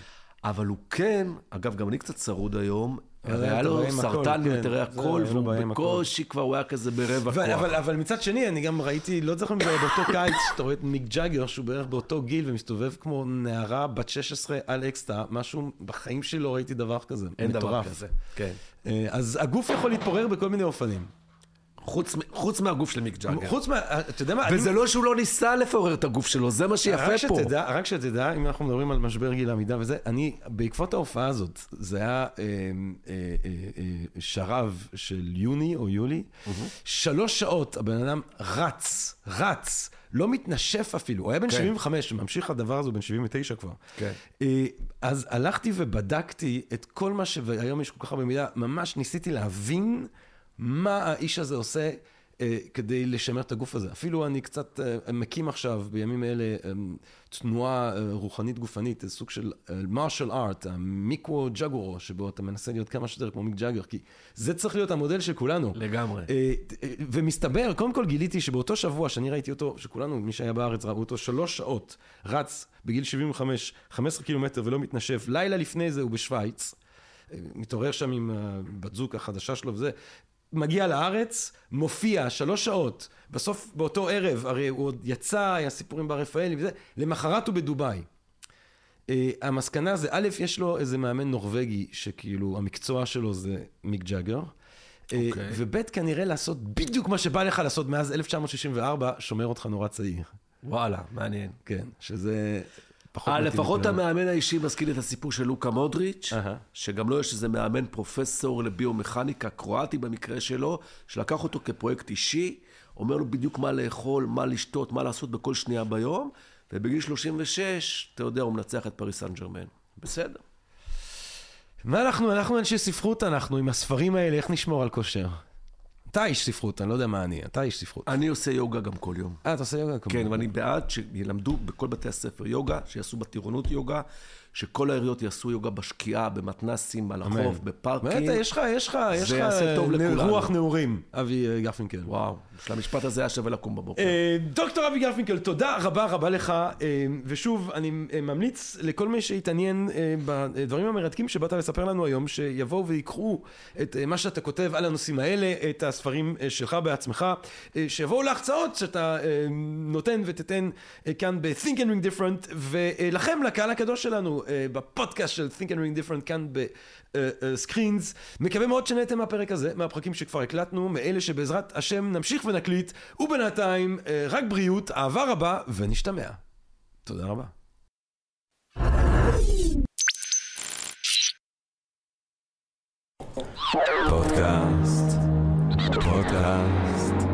אבל הוא כן, אגב, גם אני קצת צרוד היום, הרי היה לו סרטן כן. מיתרי זהו, הכל, והוא. בקושי כבר, הוא היה כזה ברבע כוח. אבל, מצד שני, אני גם ראיתי, לא זוכר אם זה היה באותו קיץ, שאתה רואה את מיק ג'אגר, שהוא בערך באותו גיל ומסתובב כמו נערה בת 16 על אקסטה, משהו, בחיים שלי לא ראיתי דבר כזה. אין דבר. כזה. כן. אה, אז הגוף יכול להתפורר בכל מיני אופנים. חוץ, חוץ מהגוף של מיק ג'אגר. חוץ מה, אתה יודע מה, וזה אני- לא שהוא לא ניסה לפורר את הגוף שלו, זה מה שיפה רק פה. שתדע, רק שתדע, אם אנחנו מדברים על משבר גיל העמידה וזה, אני, בעקבות ההופעה הזאת, זה היה אה, אה, אה, אה, שרב של יוני או יולי, שלוש שעות הבן אדם רץ, רץ, לא מתנשף אפילו, הוא היה בן כן. 75, ממשיך הדבר הזה, בן 79 כבר. כן. אה, אז הלכתי ובדקתי את כל מה ש... והיום יש כל כך הרבה מידע, ממש ניסיתי להבין מה האיש הזה עושה אה, כדי לשמר את הגוף הזה. אפילו אני קצת אה, מקים עכשיו, בימים אלה, אה, תנועה אה, רוחנית גופנית, אה, סוג של מרשל ארט, המיקרו ג'אגורו, שבו אתה מנסה להיות כמה שיותר כמו מיק ג'אגר, כי זה צריך להיות המודל של כולנו. לגמרי. אה, אה, ומסתבר, קודם כל גיליתי שבאותו שבוע שאני ראיתי אותו, שכולנו, מי שהיה בארץ ראו אותו, שלוש שעות, רץ בגיל 75, 15 קילומטר ולא מתנשף, לילה לפני זה הוא בשוויץ, אה, מתעורר שם עם הבת זוג החדשה שלו וזה, מגיע לארץ, מופיע שלוש שעות, בסוף באותו ערב, הרי הוא עוד יצא, היה סיפורים בר רפאלי וזה, למחרת הוא בדובאי. אה, המסקנה זה, א', יש לו איזה מאמן נורבגי, שכאילו המקצוע שלו זה מיק ג'אגר. אה, אוקיי. וב', כנראה לעשות בדיוק מה שבא לך לעשות מאז 1964, שומר אותך נורא צעיר. וואלה, מעניין. כן, שזה לפחות לכולנו. המאמן האישי מזכיר את הסיפור של לוקה מודריץ'. שגם לו יש איזה מאמן פרופסור לביומכניקה קרואטי במקרה שלו, שלקח אותו כפרויקט אישי, אומר לו בדיוק מה לאכול, מה לשתות, מה לעשות בכל שנייה ביום, ובגיל 36, אתה יודע, הוא מנצח את פריס סן ג'רמן. בסדר. מה אנחנו, אנחנו אנשי ספרות אנחנו, עם הספרים האלה, איך נשמור על כושר? אתה איש ספרות, אני לא יודע מה אני, אתה איש ספרות. אני עושה יוגה גם כל יום. אה, אתה עושה יוגה כמובן. כן, ואני בעד שילמדו בכל בתי הספר יוגה, שיעשו בטירונות יוגה, שכל העיריות יעשו יוגה בשקיעה, במתנסים, על החוף, בפארקים. באמת, יש לך, יש לך, יש זה לך יעשה טוב אה, לכולנו. רוח נעורים, אבי אה, גרפינקל. וואו, בשביל המשפט הזה היה שווה לקום בבוקר. אה, דוקטור אבי גרפינקל, תודה רבה רבה לך, ושוב, אני ממליץ לכל מי שהתעניין בדברים המרתקים שבאת לספר לנו היום, שיבואו ויקחו את מה שאתה כותב על הנושאים האלה, את הספרים שלך בעצמך, שיבואו להחצאות שאתה נותן ותתן אה, כאן ב-Think and Ring Different, ולכם, לקהל הקדוש שלנו, אה, בפודקאסט של Think and Ring Different כאן בסקרינס. מקווה מאוד שנהנתם מהפרק הזה, מהפרקים שכבר הקלטנו, מאלה שבעזרת השם נמשיך ונקליט, ובינתיים אה, רק בריאות, אהבה רבה, ונשתמע. תודה רבה. פודקאסט, פודקאסט.